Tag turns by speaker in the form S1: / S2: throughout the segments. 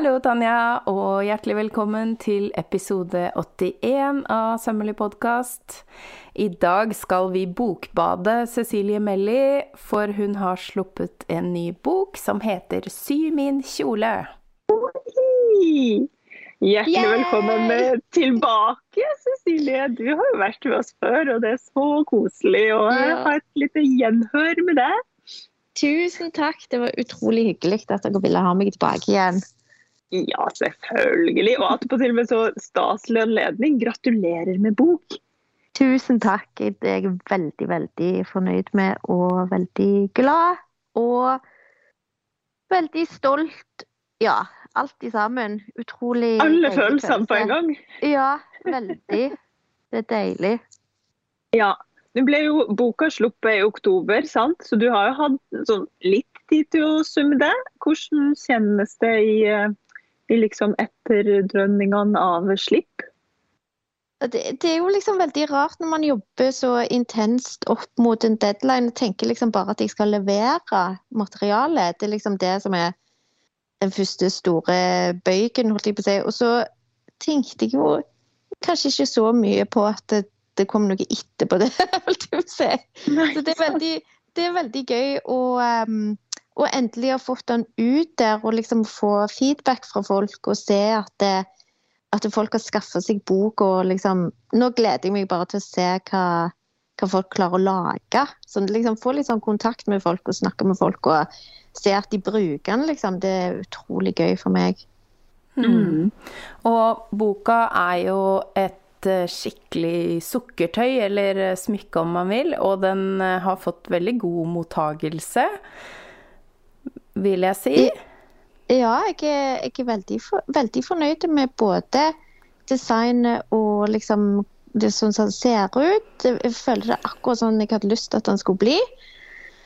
S1: Hallo, Tanja, og hjertelig velkommen til episode 81 av Sømmelig podkast. I dag skal vi bokbade Cecilie Melli, for hun har sluppet en ny bok som heter Sy min kjole.
S2: Hjertelig velkommen eh, tilbake, Cecilie. Du har jo vært med oss før, og det er så koselig å
S3: Ja.
S2: ha et lite gjenhør med deg.
S3: Tusen takk. Det var utrolig hyggelig at dere ville ha meg tilbake igjen.
S2: Ja, selvfølgelig. Og attpåtil med så staselig anledning. Gratulerer med bok.
S3: Tusen takk. Det er jeg veldig, veldig fornøyd med og veldig glad. Og veldig stolt. Ja, alt i sammen. Utrolig
S2: Alle følelsene på en gang.
S3: Ja, veldig. Det er deilig.
S2: Ja. Nå ble jo boka sluppet i oktober, sant? så du har jo hatt sånn litt tid til å summe det. Hvordan kjennes det i, eh, i liksom etterdrønningene av slipp?
S3: Det, det er jo liksom veldig rart når man jobber så intenst opp mot en deadline og tenker liksom bare at jeg skal levere materialet. Det er liksom det som er den første store bøygen, holdt jeg på å si. Og så tenkte jeg jo kanskje ikke så mye på at det, det kom noe etterpå det, holdt jeg på å si. Så det er veldig, det er veldig gøy å, um, å endelig ha fått den ut der og liksom få feedback fra folk og se at, det, at folk har skaffa seg bok og liksom Nå gleder jeg meg bare til å se hva, hva folk klarer å lage. Så liksom få litt sånn kontakt med folk og snakke med folk og se at de bruker den, liksom. Det er utrolig gøy for meg.
S1: Mm. Og boka er jo et eh, skikkelig sukkertøy, eller eh, smykke om man vil, og den eh, har fått veldig god mottagelse, vil jeg si.
S3: Ja, jeg er, jeg er veldig, for, veldig fornøyd med både designet og liksom det sånn som den ser ut. Jeg føler det akkurat sånn jeg hadde lyst til at den skulle bli.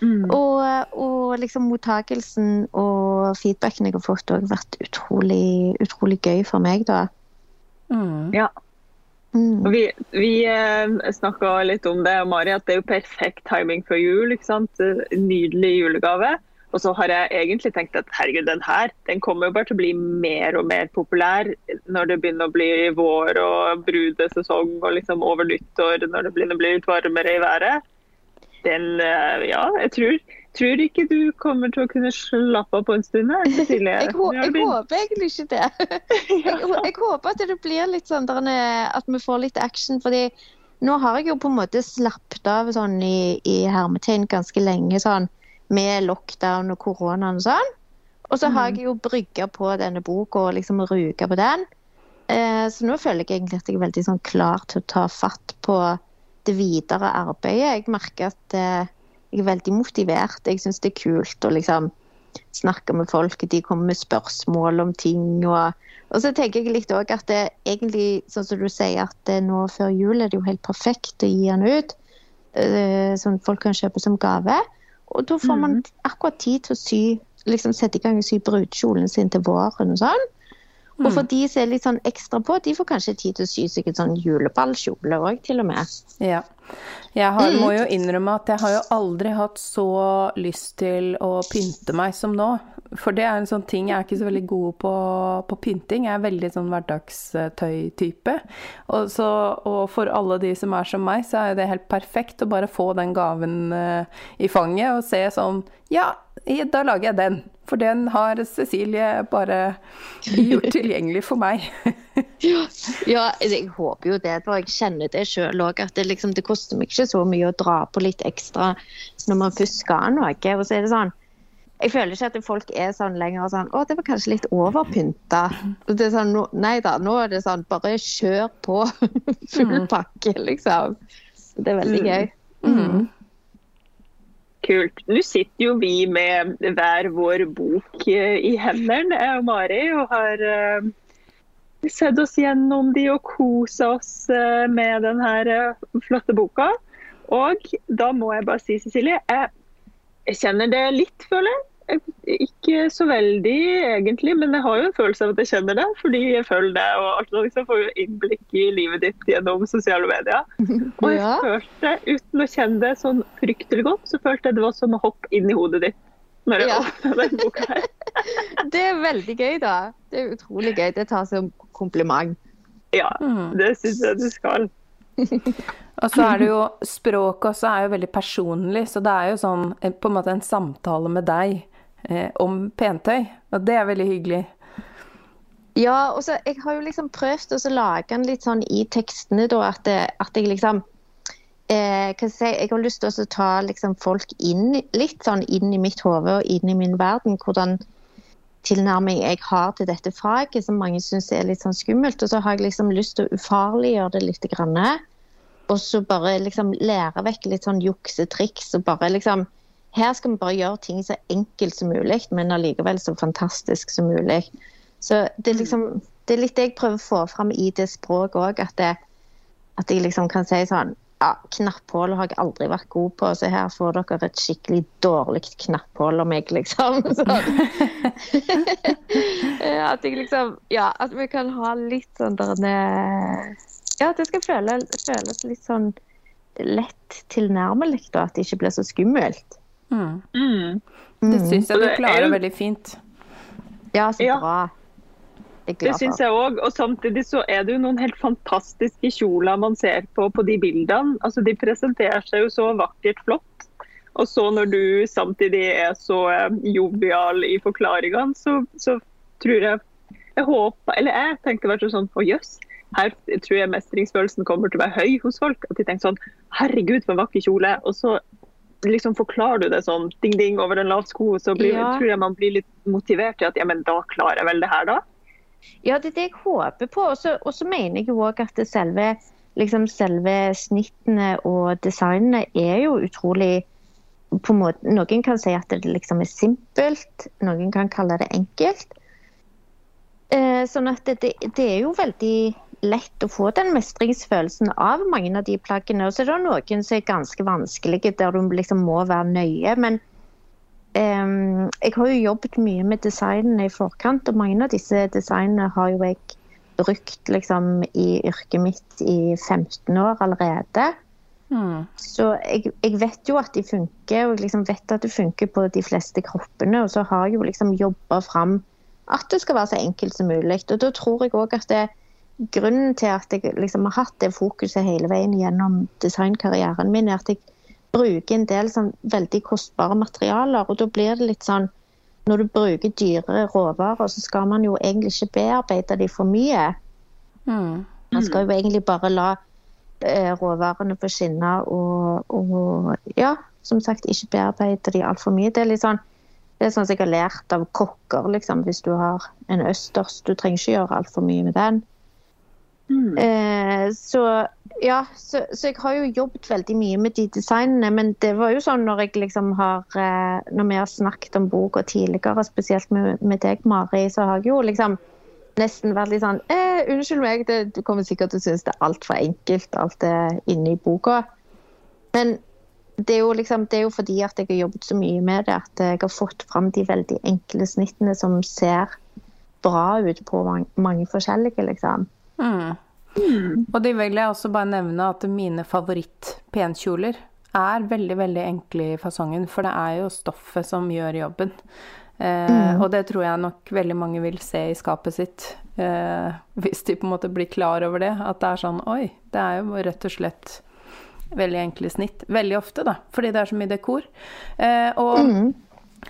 S2: Mm.
S3: Og, og liksom mottakelsen og feedbacken jeg har fått, har vært utrolig, utrolig gøy for meg, da.
S1: Mm.
S2: Ja.
S3: Mm.
S2: Vi vi eh, snakka litt om det, Mari, at det er jo perfekt timing for jul. ikke sant? Nydelig julegave. Og så har jeg egentlig tenkt at herregud, den her den kommer jo bare til å bli mer og mer populær når det begynner å bli vår og brudesesong og liksom over nyttår, når det begynner å bli litt varmere i været. Den, eh, ja, jeg tror, tror ikke du kommer til å kunne slappe av på en stund.
S3: Jeg, jeg håper egentlig ikke det. Jeg, jeg håper at det blir litt sånn at vi får litt action. fordi nå har jeg jo på en måte slappet av sånn i, i hermetegn ganske lenge sånn med lockdown og koronaen og sånn. Og så har jeg jo brygga på denne boka og liksom ruga på den. Eh, så nå føler jeg egentlig at jeg er veldig sånn klar til å ta fatt på det videre arbeidet. Jeg merker at eh, jeg er veldig motivert. Jeg syns det er kult å liksom snakke med folk. De kommer med spørsmål om ting. Og, og så tenker jeg litt òg at det egentlig, sånn som du sier, at det nå før jul er det jo helt perfekt å gi den ut. eh, Sånn folk kan kjøpe som gave. Og da får man akkurat tid til å sy, liksom sette i gang og sy brudekjolen sin til våren og sånn. Og for de som er litt sånn ekstra på, de får kanskje tid til å sy seg en sånn juleballkjole òg, til og med.
S1: Ja. Jeg har,
S3: Mm.
S1: må jo innrømme at jeg har jo aldri hatt så lyst til å pynte meg som nå. For det er en sånn ting, jeg er ikke så veldig god på, på pynting. Jeg er veldig sånn hverdagstøy-type. Og, så- og for alle de som er som meg, så er det helt perfekt å bare få den gaven eh, i fanget og se sånn Ja, da lager jeg den. For den har Cecilie bare gjort tilgjengelig for meg.
S3: Ja, jeg håper jo det, for jeg kjenner det sjøl òg. At det, liksom, det koster meg ikke så mye å dra på litt ekstra når man først skal noe. Og så er det sånn Jeg føler ikke at folk er sånn lenger sånn Å, det var kanskje litt overpynta. Er sånn, nei da, nå er det sånn Bare kjør på. Full pakke, liksom. Så det er veldig gøy. Mm.
S2: Kult. Nå sitter jo vi med hver vår bok eh, i hendene, jeg og Mari, og har eh, sett oss gjennom de og kosa oss eh, med denne flotte boka. Og da må jeg bare si, Cecilie, jeg, kjenner det litt, føler. Jeg- Ikke så veldig, egentlig, men jeg har jo en følelse av at jeg kjenner det. Fordi jeg følger det, og alt liksom får jo innblikk i livet ditt gjennom sosiale medier. Og jeg
S3: Ja.
S2: følte, uten å kjenne det sånn fryktelig godt, så følte jeg det var som å hoppe inn i hodet ditt når jeg
S3: Ja.
S2: åpna den boka her.
S3: det er veldig gøy, da. Det er utrolig gøy. Det tar som kompliment.
S2: Ja, det syns jeg du skal.
S1: Og så er det jo Språket også er jo veldig personlig, så det er jo sånn eh, på en måte en samtale med deg eh, om pentøy. Og det er veldig hyggelig.
S3: Ja, og så jeg har jo liksom prøvd å lage den litt sånn i tekstene, da, at, det, at jeg liksom eh, jeg, si, jeg har lyst til å ta liksom, folk inn litt sånn inn i mitt hode og inn i min verden. Hvordan tilnærming jeg har til dette faget, som mange syns er litt sånn skummelt. Og så har jeg liksom lyst til å ufarliggjøre det litt. Grann, og så bare liksom lære vekk litt sånn juksetriks. og bare liksom Her skal vi bare gjøre ting så enkelt som mulig, men allikevel så fantastisk som mulig. Så det er liksom det er litt det jeg prøver å få fram i det språket òg. At, at jeg liksom kan si sånn ja, Knapphull har jeg aldri vært god på, så her får dere et skikkelig dårlig knapphull om meg, liksom. at jeg liksom Ja, at vi kan ha litt sånn der Ja, at det skal føle, føles litt sånn lett tilnærmelig, da. At det ikke blir så skummelt.
S1: Mm. Mm. Det syns jeg du klarer veldig fint.
S3: Ja, så bra.
S2: Det syns jeg òg. Og samtidig så er det jo noen helt fantastiske kjoler man ser på på de bildene. Altså De presenterer seg jo så vakkert flott. Og så når du samtidig er så eh, jovial i forklaringene, så, så, tror jeg Jeg håper, eller jeg tenkte hvert sånn Å jøss, her tror jeg mestringsfølelsen kommer til å være høy hos folk. At de tenker sånn Herregud, for en vakker kjole. Og så liksom forklarer du det sånn ding-ding over en lav sko, så blir, ja. tror jeg man blir litt motivert til at ja, men da klarer jeg vel det her, da.
S3: Ja, det er det jeg håper på. Og så mener jeg jo òg at selve, liksom selve, snittene og designene er jo utrolig på en måte, Noen kan si at det liksom er simpelt, noen kan kalle det enkelt. Eh, sånn at det, det, er jo veldig lett å få den mestringsfølelsen av mange av de plaggene. Og så er det noen som er ganske vanskelige, der du liksom må være nøye. men Um, jeg har jo jobbet mye med designene i forkant, og mange av disse designene har jo jeg brukt liksom, i yrket mitt i 15 år allerede. Mm. Så jeg, jeg, vet jo at de funker, og jeg liksom vet at det funker på de fleste kroppene. Og så har jeg jo liksom jobba fram at det skal være så enkelt som mulig. Og da tror jeg òg at det, grunnen til at jeg liksom har hatt det fokuset hele veien gjennom designkarrieren min, er at jeg bruker en del sånn veldig kostbare materialer. Og da blir det litt sånn Når du bruker dyre råvarer, så skal man jo egentlig ikke bearbeide de for mye. Mm. Man skal jo egentlig bare la eh, råvarene få skinne og, og, ja, som sagt, ikke bearbeide de altfor mye. Det er litt sånn det er sånn som jeg har lært av kokker. liksom, Hvis du har en østers, du trenger ikke gjøre altfor mye med den. Mm. Eh, så ja, så, så, jeg har jo jobbet veldig mye med de designene. Men det var jo sånn når jeg liksom har eh, Når vi har snakket om boka tidligere, spesielt med, med, deg, Mari, så har jeg jo liksom nesten vært litt sånn eh, Unnskyld meg, det, du kommer sikkert til å synes det er altfor enkelt, alt det i boka. Men det er, liksom, det er jo fordi at jeg har jobbet så mye med det, at jeg har fått fram de veldig enkle snittene som ser bra ut på mange, mange forskjellige, liksom. Mm.
S1: Mm. Og det vil jeg også bare nevne at mine favoritt-penkjoler er veldig, veldig enkle i fasongen, for det er jo stoffet som gjør jobben. Eh, mm. Og det tror jeg nok veldig mange vil se i skapet sitt, eh, hvis de på en måte blir klar over det. At det er sånn Oi, det er jo rett og slett veldig enkle snitt. Veldig ofte, da, fordi det er så mye dekor. Eh, og mm.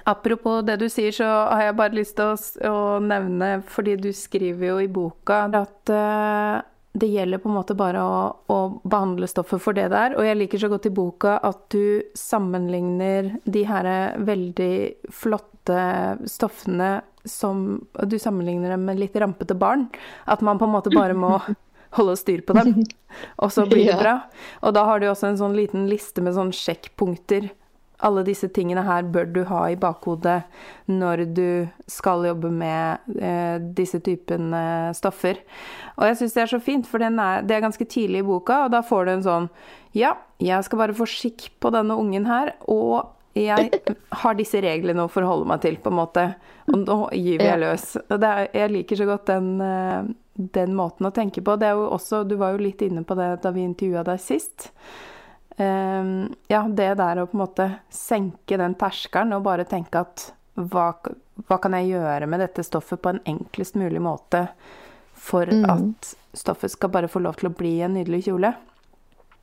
S1: Apropos det du sier, så har jeg bare lyst til å, nevne, fordi du skriver jo i boka at uh, det gjelder på en måte bare å, å, behandle stoffet for det det er. Og jeg liker så godt i boka at du sammenligner de her veldig flotte stoffene som Du sammenligner dem med litt rampete barn. At man på en måte bare må holde styr på dem, og så blir det bra. Og da har du også en sånn liten liste med sånn sjekkpunkter alle disse tingene her bør du ha i bakhodet når du skal jobbe med eh, disse typen eh, stoffer. Og jeg syns det er så fint, for er, det er ganske tidlig i boka, og da får du en sånn Ja, jeg skal bare få skikk på denne ungen her, og jeg har disse reglene å forholde meg til, på en måte. Og nå gyver jeg løs. Og er, jeg liker så godt den, eh, den måten å tenke på. Det er jo også, du var jo litt inne på det da vi intervjua deg sist. Um, ja, det der å på en måte senke den terskelen og bare tenke at hva, hva kan jeg gjøre med dette stoffet på en enklest mulig måte for
S3: Mm.
S1: at stoffet skal bare få lov til å bli en nydelig kjole?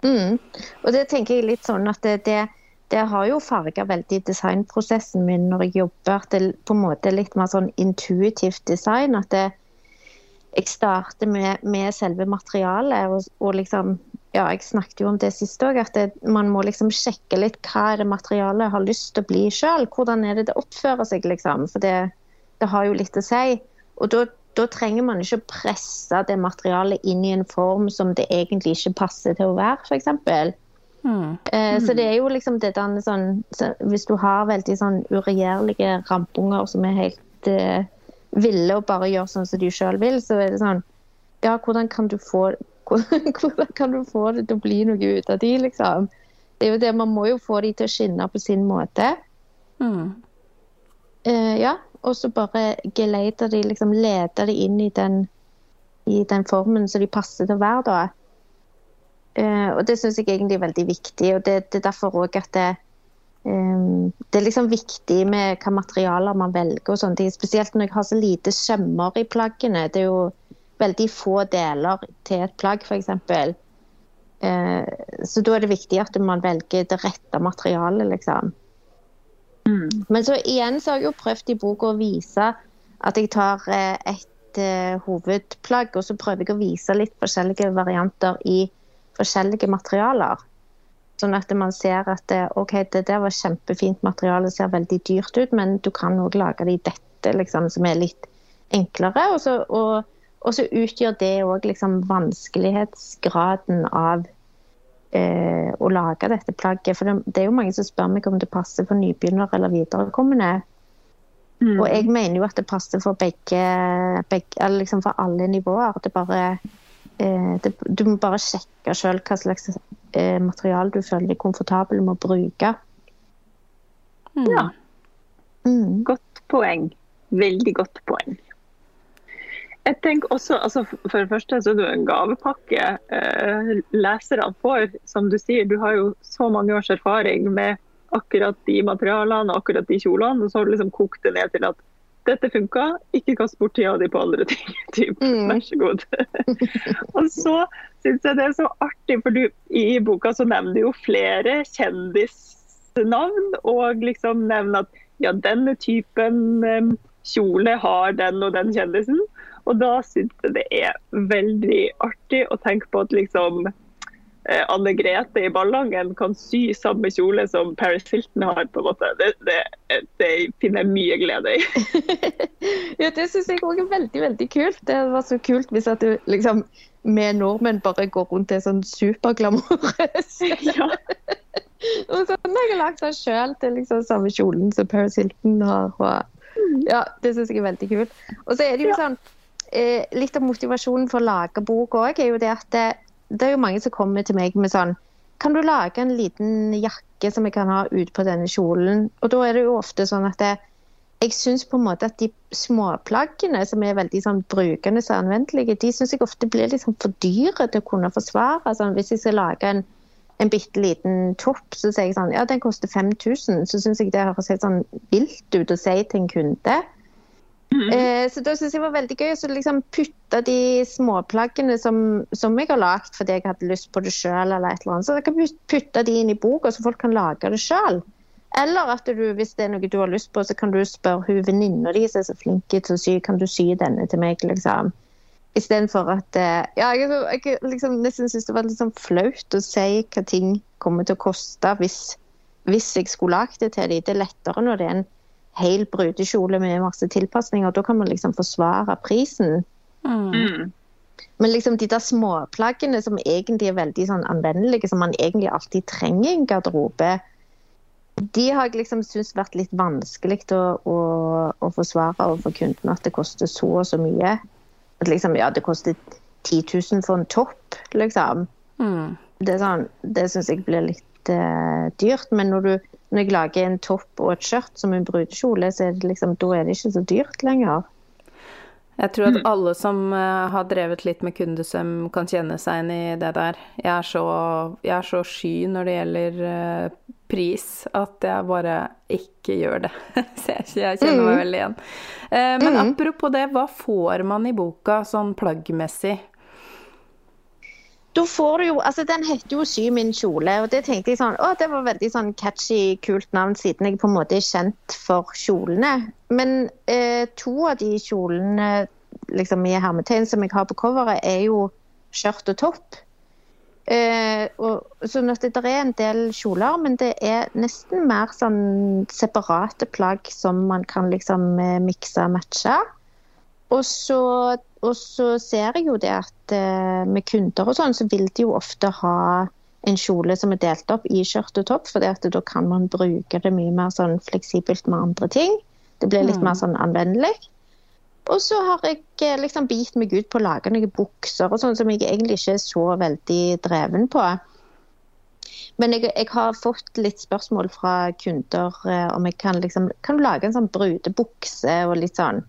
S3: Mm. Og det tenker jeg litt sånn at det, det, det har jo farga veldig designprosessen min når jeg jobber. At det på en måte er litt mer sånn intuitivt design. At det, jeg starter med, med selve materialet. Og, og liksom Ja, jeg snakket jo om det sist òg, at det, man må liksom sjekke litt hva det materialet har lyst til å bli sjøl. Hvordan er det det oppfører seg, liksom. For det, det har jo litt å si. Og da, da trenger man ikke å presse det materialet inn i en form som det egentlig ikke passer til å være, f.eks.
S1: Mm.
S3: Eh, Så det er jo liksom det der sånn så Hvis du har veldig sånn uregjerlige rampunger som er helt eh, ville og bare gjør sånn som de sjøl vil, så er det sånn Ja, hvordan kan du få hvordan kan du få det til å bli noe ut av de, liksom? Det er jo det, Man må jo få de til å skinne på sin måte.
S1: Mm.
S3: Uh, ja, og så bare geleide de, liksom lede de inn i den, i den formen som de passer til å være, da. Uh, og det syns jeg egentlig er veldig viktig, og det, det er derfor òg at det, um, det er liksom viktig med hva materialer man velger og sånne ting. Spesielt når jeg har så lite sømmer i plaggene. Det er jo veldig få deler til et plagg, f.eks. Eh, så da er det viktig at man velger det rette materialet, liksom.
S2: Mm.
S3: Men så igjen så har jeg jo prøvd i boka å vise at jeg tar eh, et eh, hovedplagg, og så prøver jeg å vise litt forskjellige varianter i forskjellige materialer. Sånn at man ser at OK, det der var kjempefint materiale, ser veldig dyrt ut, men du kan òg lage det i dette, liksom, som er litt enklere. Og så, og, og så utgjør det òg liksom vanskelighetsgraden av eh, å lage dette plagget. For det, det er jo mange som spør meg om det passer for nybegynnere eller viderekommende.
S2: Mm.
S3: Og jeg mener jo at det passer for begge, begge eller liksom for alle nivåer. Det bare, eh, det, du må bare sjekke sjøl hva slags eh, materiale du føler deg komfortabel med å bruke.
S1: Mm.
S2: Ja.
S3: Mm.
S2: Godt poeng. Veldig godt poeng. Jeg tenker også, altså For det første så er det en gavepakke eh, leserne får. Som du sier, du har jo så mange års erfaring med akkurat de materialene og akkurat de kjolene. Og så har du liksom kokt det ned til at dette funka, ikke kast bort tida di på andre ting. Typ.
S3: Mm.
S2: Vær så god. og så syns jeg det er så artig, for du, i boka så nevner du jo flere kjendisnavn. Og liksom nevner at ja, denne typen eh, kjole har den og den kjendisen. Og da syns jeg det er veldig artig å tenke på at liksom eh, Anne Grete i Ballangen kan sy samme kjole som Paris Hilton har. på en måte. Det, det, det finner jeg mye glede i.
S3: Ja, det syns jeg òg er veldig veldig kult. Det var så kult hvis at du liksom med nordmenn bare går rundt er sånn superglamorøs.
S2: ja.
S3: Og sånn, jeg har lagd den sjøl til liksom samme kjolen som Paris Hilton har. Og, ja, Det syns jeg er veldig kult. Og så er det jo
S2: Ja.
S3: sånn eh, Litt av motivasjonen for å lage bok òg er jo det at det, det er jo mange som kommer til meg med sånn Kan du lage en liten jakke som jeg kan ha utpå denne kjolen? Og da er det jo ofte sånn at det, jeg syns på en måte at de småplaggene som er veldig sånn brukende og anvendelige, de syns jeg ofte blir sånn for dyre til å kunne forsvare. Sånn, hvis jeg skal lage en, en bitte liten topp, så sier jeg sånn ja, den koster 5000. Så syns jeg det høres helt sånn vilt ut å si til en kunde. Eh, så da syns jeg det var veldig gøy å liksom putte de småplaggene som, som jeg har lagd fordi jeg hadde lyst på det sjøl, eller et eller annet. Så jeg kan putte de inn i boka, så folk kan lage det sjøl. Eller at du, hvis det er noe du har lyst på, så kan du spørre hun venninna di som er så flink til å sy, kan du sy denne til meg, liksom. Istedenfor at eh, Ja, jeg, jeg liksom, nesten syns det var litt sånn flaut å si hva ting kommer til å koste hvis, hvis jeg skulle lagd det til dem. Det er lettere når det er en hel brudekjole med masse tilpasninger. Da kan man liksom forsvare prisen.
S1: Mm.
S2: Mm.
S3: Men liksom de der småplaggene som egentlig er veldig sånn anvendelige, som man egentlig alltid trenger i en garderobe, de har jeg liksom syntes vært litt vanskelig å, å, å forsvare overfor kundene. at det koster så og så mye. At liksom, ja, det koster 10 000 for en topp, liksom.
S1: Mm.
S3: Det, sånn, det syns jeg blir litt eh, dyrt. Men når, du, når jeg lager en topp og et skjørt som en brudekjole, så er det liksom, da er det ikke så dyrt lenger.
S1: Jeg tror at alle som eh, har drevet litt med kundesøm, kan kjenne seg inn i det der. Jeg er så, jeg er så sky når det gjelder eh, pris at jeg bare ikke gjør det. Så jeg, jeg kjenner meg
S3: Mm.
S1: veldig igjen. Eh, men
S3: Mm.
S1: apropos det, hva får man i boka sånn plaggmessig?
S3: Da får du jo, altså Den heter jo 'Sy min kjole', og det tenkte jeg sånn, å, det var veldig sånn catchy, kult navn, siden jeg på en måte er kjent for kjolene. Men eh, to av de kjolene liksom i hermetegn som jeg har på coveret, er jo skjørt og topp. Eh, og, sånn at det er en del kjoler, men det er nesten mer sånn separate plagg som man kan liksom eh, mikse og matche. Og så, og så ser jeg jo det at eh, med kunder og sånn, så vil de jo ofte ha en kjole som er delt opp i skjørt og topp, for da kan man bruke det mye mer sånn fleksibelt med andre ting. Det blir litt
S1: Mm.
S3: mer sånn anvendelig. Og så har jeg eh, liksom bitt meg ut på å lage noen bukser og sånn som jeg egentlig ikke er så veldig dreven på. Men jeg, jeg har fått litt spørsmål fra kunder eh, om jeg kan liksom kan du lage en sånn brudebukse og litt sånn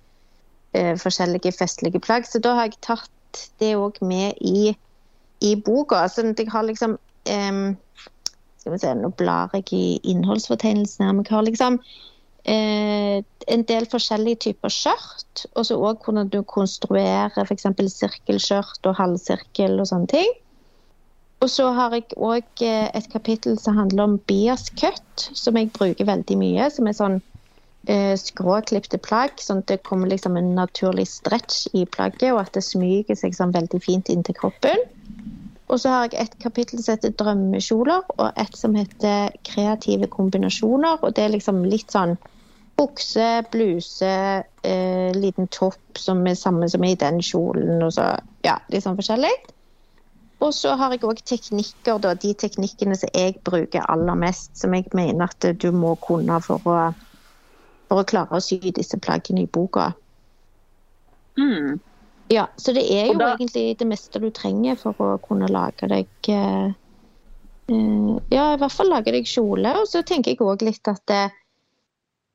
S3: eh, forskjellige festlige plagg. Så da har jeg tatt det òg med i, i boka. Sånn at jeg har liksom eh, Skal vi se, nå blar jeg i innholdsfortegnelsen her. Men jeg har liksom eh, en del forskjellige typer skjørt. Og så òg hvordan du konstruerer f.eks. sirkelskjørt og halvsirkel og sånne ting. Og så har jeg òg et kapittel som handler om bias cut, som jeg bruker veldig mye. Som er sånn eh, skråklipte plagg, sånn at det kommer liksom en naturlig stretch i plagget, og at det smyger seg sånn veldig fint inntil kroppen. Og så har jeg et kapittel som heter drømmekjoler, og et som heter kreative kombinasjoner. Og det er liksom litt sånn bukse, bluse, eh, liten topp som er samme som i den kjolen, og så ja, litt sånn forskjellig. Og så har jeg òg teknikker, da, de teknikkene som jeg bruker aller mest, som jeg mener at du må kunne for å, for å klare å sy disse plaggene i boka.
S2: Mm.
S3: Ja, Så det er jo
S2: da-
S3: egentlig det meste du trenger for å kunne lage deg eh, eh, Ja, i hvert fall lage deg kjole. Og så tenker jeg òg litt at det,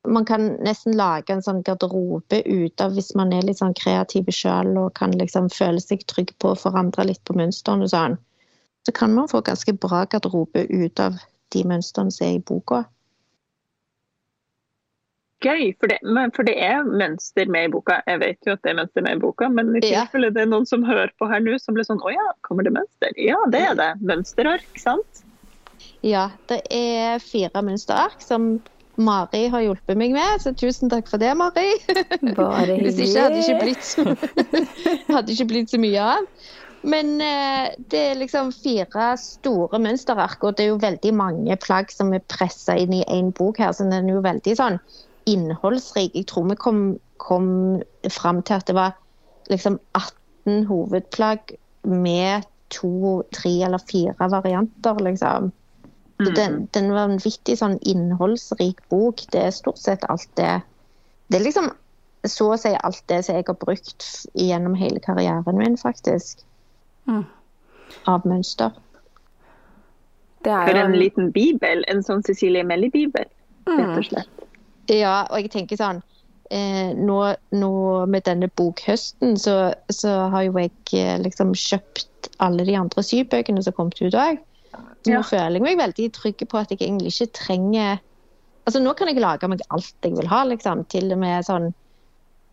S3: man kan nesten lage en sånn garderobe ut av hvis man er litt sånn kreativ sjøl og kan liksom føle seg trygg på å forandre litt på mønstrene og sånn. Så kan man få ganske bra garderobe ut av de mønstrene som er i boka.
S2: Gøy, for det, men, for det er mønster med i boka. Jeg vet jo at det er mønster med i boka, men i
S3: Ja.
S2: tilfelle det er noen som hører på her nå som blir sånn Å ja, kommer det mønster? Ja, det er det. Mønsterark, sant?
S3: Ja, det er fire mønsterark som Mari har hjulpet meg med, så tusen takk for det, Mari.
S1: Bare
S3: Hvis ikke hadde det ikke blitt så, hadde ikke blitt så mye av. Men eh, det er liksom fire store mønsterark, og det er jo veldig mange plagg som er pressa inn i én bok her, så den er jo veldig sånn innholdsrik. Jeg tror vi kom, kom fram til at det var liksom 18 hovedplagg med to, tre eller fire varianter, liksom. Så den, den var en vanvittig sånn innholdsrik bok. Det er stort sett alt det Det er liksom så å si alt det som jeg har brukt gjennom hele karrieren min, faktisk.
S1: Mm.
S3: Av mønster.
S1: Det er jo
S2: en liten bibel. En sånn Cecilie Melly-bibel, rett
S1: Mm.
S2: og slett.
S3: Ja, og jeg tenker sånn eh, nå, nå med denne bokhøsten, så, så har jo jeg eh, liksom kjøpt alle de andre sybøkene som kom ut òg. Nå
S2: Ja.
S3: føler jeg meg veldig trygg på at jeg egentlig ikke trenger Altså nå kan jeg lage meg alt jeg vil ha, liksom. Til og med sånn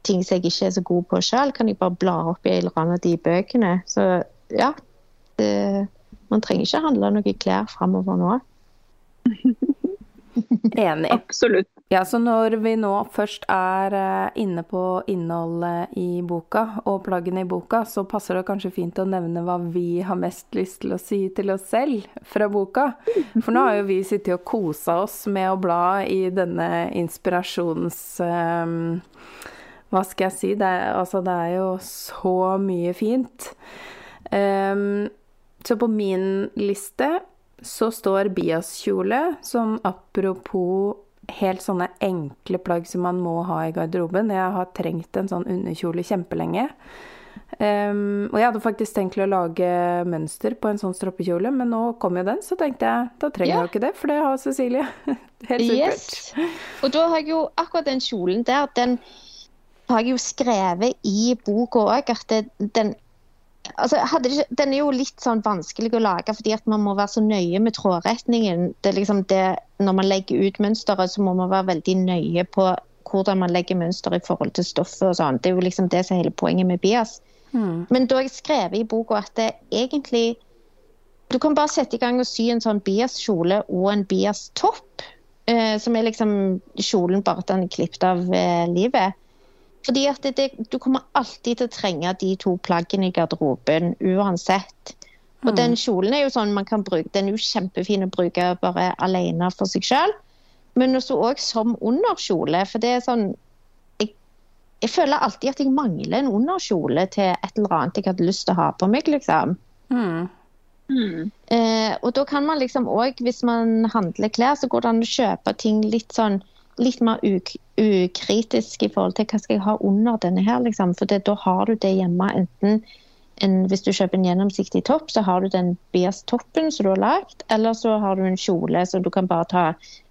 S3: ting som jeg ikke er så god på sjøl, kan jeg bare bla opp i en eller annen av de bøkene. Så ja. Det, man trenger ikke handle noe klær framover nå.
S1: enig.
S2: Absolutt.
S1: Ja, så når vi nå først er eh, inne på innholdet i boka og plaggene i boka, så passer det kanskje fint å nevne hva vi har mest lyst til å si til oss selv fra boka. For nå har jo vi sittet og kosa oss med å bla i denne inspirasjons... Um, hva skal jeg si? Det er, altså, det er jo så mye fint. Um, så på min liste så står biaskjole som apropos helt sånne enkle plagg som man må ha i garderoben. Jeg har trengt en sånn underkjole kjempelenge. Um, og jeg hadde faktisk tenkt å lage mønster på en sånn stroppekjole, men nå kom jo den, så tenkte jeg da trenger
S3: Ja.
S1: jeg ikke det, for det har Cecilie. Helt supert.
S3: Yes. Og da har jeg jo akkurat den kjolen der, den har jeg jo skrevet i boka òg, at det, den altså, det, Den er jo litt sånn vanskelig å lage fordi at man må være så nøye med trådretningen. Det er liksom det, når man legger ut mønsteret, så må man være veldig nøye på hvordan man legger mønster i forhold til stoffet og sånn. Det er jo liksom det som er hele poenget med bias.
S1: Mm.
S3: Men da jeg skrev i boka at det egentlig Du kan bare sette i gang og sy en sånn bias-kjole og en bias-topp. Eh, som er liksom kjolen bare at den er klippet av eh, livet. Fordi at det, det, du kommer alltid til å trenge de to plaggene i garderoben uansett. Og
S1: Mm.
S3: den kjolen er jo sånn man kan bruke, den er jo kjempefin å bruke bare alene for seg sjøl. Men også òg som underkjole. For det er sånn jeg, jeg føler alltid at jeg mangler en underkjole til et eller annet jeg hadde lyst til å ha på meg, liksom.
S1: Mm.
S2: Mm.
S3: Eh, og da kan man liksom òg, hvis man handler klær, så går det an å kjøpe ting litt sånn litt mer ukritisk i forhold til hva skal jeg ha under denne her, liksom. For det, da har du det hjemme enten en, hvis du kjøper en gjennomsiktig topp, så har du den bias-toppen som du har lagd, eller så har du en kjole så du kan bare ta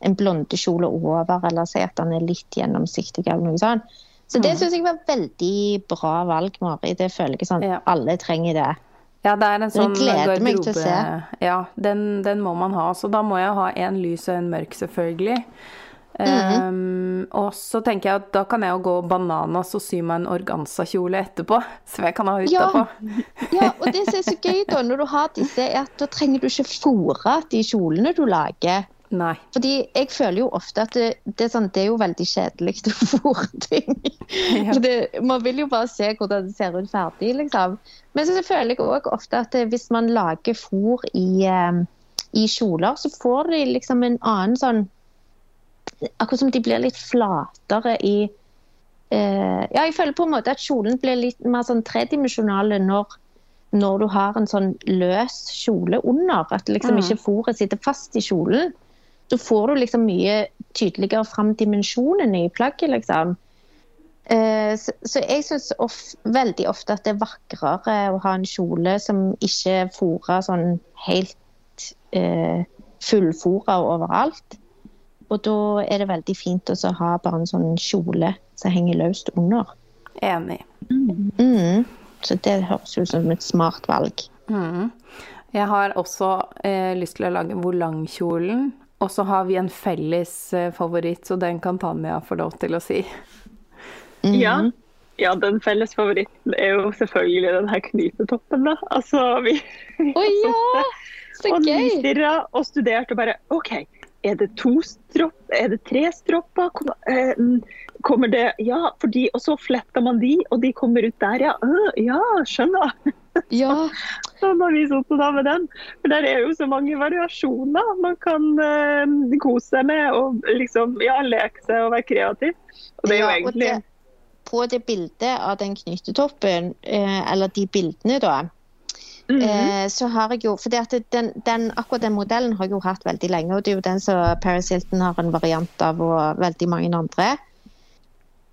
S3: en blondekjole over, eller si at den er litt gjennomsiktig, eller noe sånt. Så det
S1: Mm.
S3: syns jeg var veldig bra valg, Mari. Det føler jeg sånn
S1: Ja.
S3: alle trenger det.
S1: Ja, det er en sånn garderobe Ja, den, den må man ha. Så da må jeg ha en lys og en mørk, selvfølgelig.
S3: Mhm.
S1: Um, og så tenker jeg at da kan jeg jo gå bananas og sy meg en organsakjole etterpå, som jeg kan ha
S3: Ja.
S1: utapå.
S3: Ja, og det som er så gøy da, når du har disse, er at da trenger du ikke fòre de kjolene du lager.
S1: Nei.
S3: Fordi jeg føler jo ofte at det, det, er, sånn, det er jo veldig kjedelig å fôre ting.
S1: Ja.
S3: Det, man vil jo bare se hvordan det ser ut ferdig, liksom. Men så føler jeg òg ofte at hvis man lager fôr i, eh, i kjoler, så får de liksom en annen sånn Akkurat som de blir litt flatere i eh, Ja, jeg føler på en måte at kjolen blir litt mer sånn tredimensjonal når, når du har en sånn løs kjole under. At liksom
S1: Mm.
S3: ikke fôret sitter fast i kjolen. Så får du liksom mye tydeligere fram dimensjonene i plagget, liksom. Eh, så, så jeg syns of, veldig ofte at det er vakrere å ha en kjole som ikke er sånn helt eh, fullfòra overalt. Og da er det veldig fint å ha bare en sånn kjole som henger løst under.
S1: Enig.
S3: Mm. Så det høres ut som et smart valg.
S1: Mm. Jeg har også eh, lyst til å lage volangkjolen. Og så har vi en felles eh, favoritt, så den kan Tanja få lov til å si.
S3: Mhm.
S2: Ja. ja, den felles favoritten er jo selvfølgelig den her knytetoppen, da. Altså, vi, vi har
S3: ja!
S2: sittet
S3: Så
S2: og
S3: gøy!
S2: nistirra og studert og bare OK, er det to stropp, er det tre stropper? Eh, kommer det Ja, fordi Og så fletter man de, og de kommer ut der, ja. Ja, skjønner.
S3: Ja.
S2: Sånn har vi sittet da med den. For der er jo så mange variasjoner man kan eh, kose seg med og liksom ja, leke seg og være kreativ. Og det er jo
S3: Ja,
S2: egentlig
S3: det- På det bildet av den knyttetoppen, eh, eller de bildene da,
S2: Mhm.
S3: eh, så har jeg jo fordi at den, den, akkurat den modellen har jeg jo hatt veldig lenge, og det er jo den som Paris Hilton har en variant av, og veldig mange andre.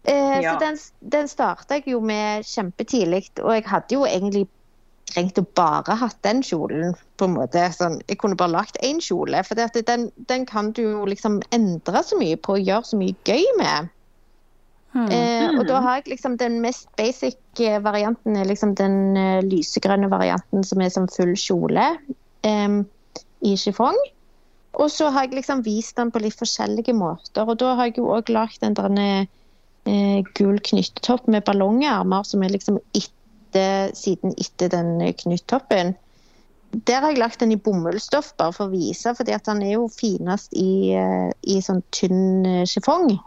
S3: Eh,
S2: Ja.
S3: Så den, den starta jeg jo med kjempetidlig, og jeg hadde jo egentlig trengt å bare hatt den kjolen. på en måte. Sånn, jeg kunne bare lagt én kjole, for den, den kan du jo liksom endre så mye på og gjøre så mye gøy med.
S1: Mhm.
S3: Eh, og da har jeg liksom den mest basic eh, varianten er liksom den uh, lysegrønne varianten som er som full kjole um, i chiffon. Og så har jeg liksom vist den på litt forskjellige måter. Og da har jeg jo òg lagd en derne, eh, gul knyttetopp med ballongermer som er liksom etter, siden etter den eh, knytttoppen. Der har jeg lagt den i bomullsstoff bare for å vise, fordi at den er jo finest i, i sånn tynn chiffong chiffon.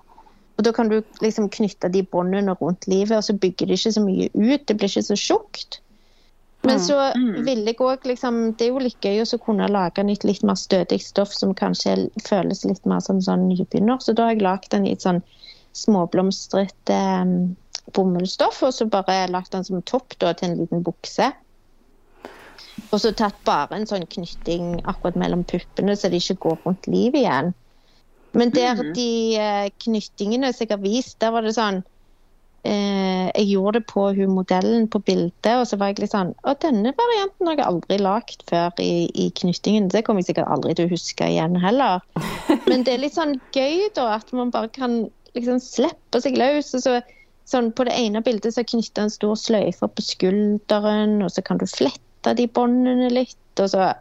S3: Og da kan du liksom knytte de båndene rundt livet, og så bygger det ikke så mye ut. Det blir ikke så tjukt. Men så
S2: vil
S3: ville jeg òg liksom Det er jo litt gøy å kunne lage nytt, litt, litt mer stødig stoff som kanskje føles litt mer som sånn nybegynner. Så da har jeg lagd den i et sånn småblomstret eh, bomullsstoff, og så bare lagt den som topp da, til en liten bukse. Og så tatt bare en sånn knytting akkurat mellom puppene, så de ikke går rundt livet igjen. Men der
S2: Mhm.
S3: de eh, knyttingene som jeg har vist, der var det sånn eh, Jeg gjorde det på hun modellen på bildet, og så var jeg litt sånn Å, denne varianten har jeg aldri lagd før i, i knyttingen. Det kommer jeg sikkert aldri til å huske igjen heller. Men det er litt sånn gøy, da, at man bare kan liksom slippe seg løs. Og så sånn På det ene bildet så knytter en stor sløyfe på skulderen, og så kan du flette de båndene litt. og så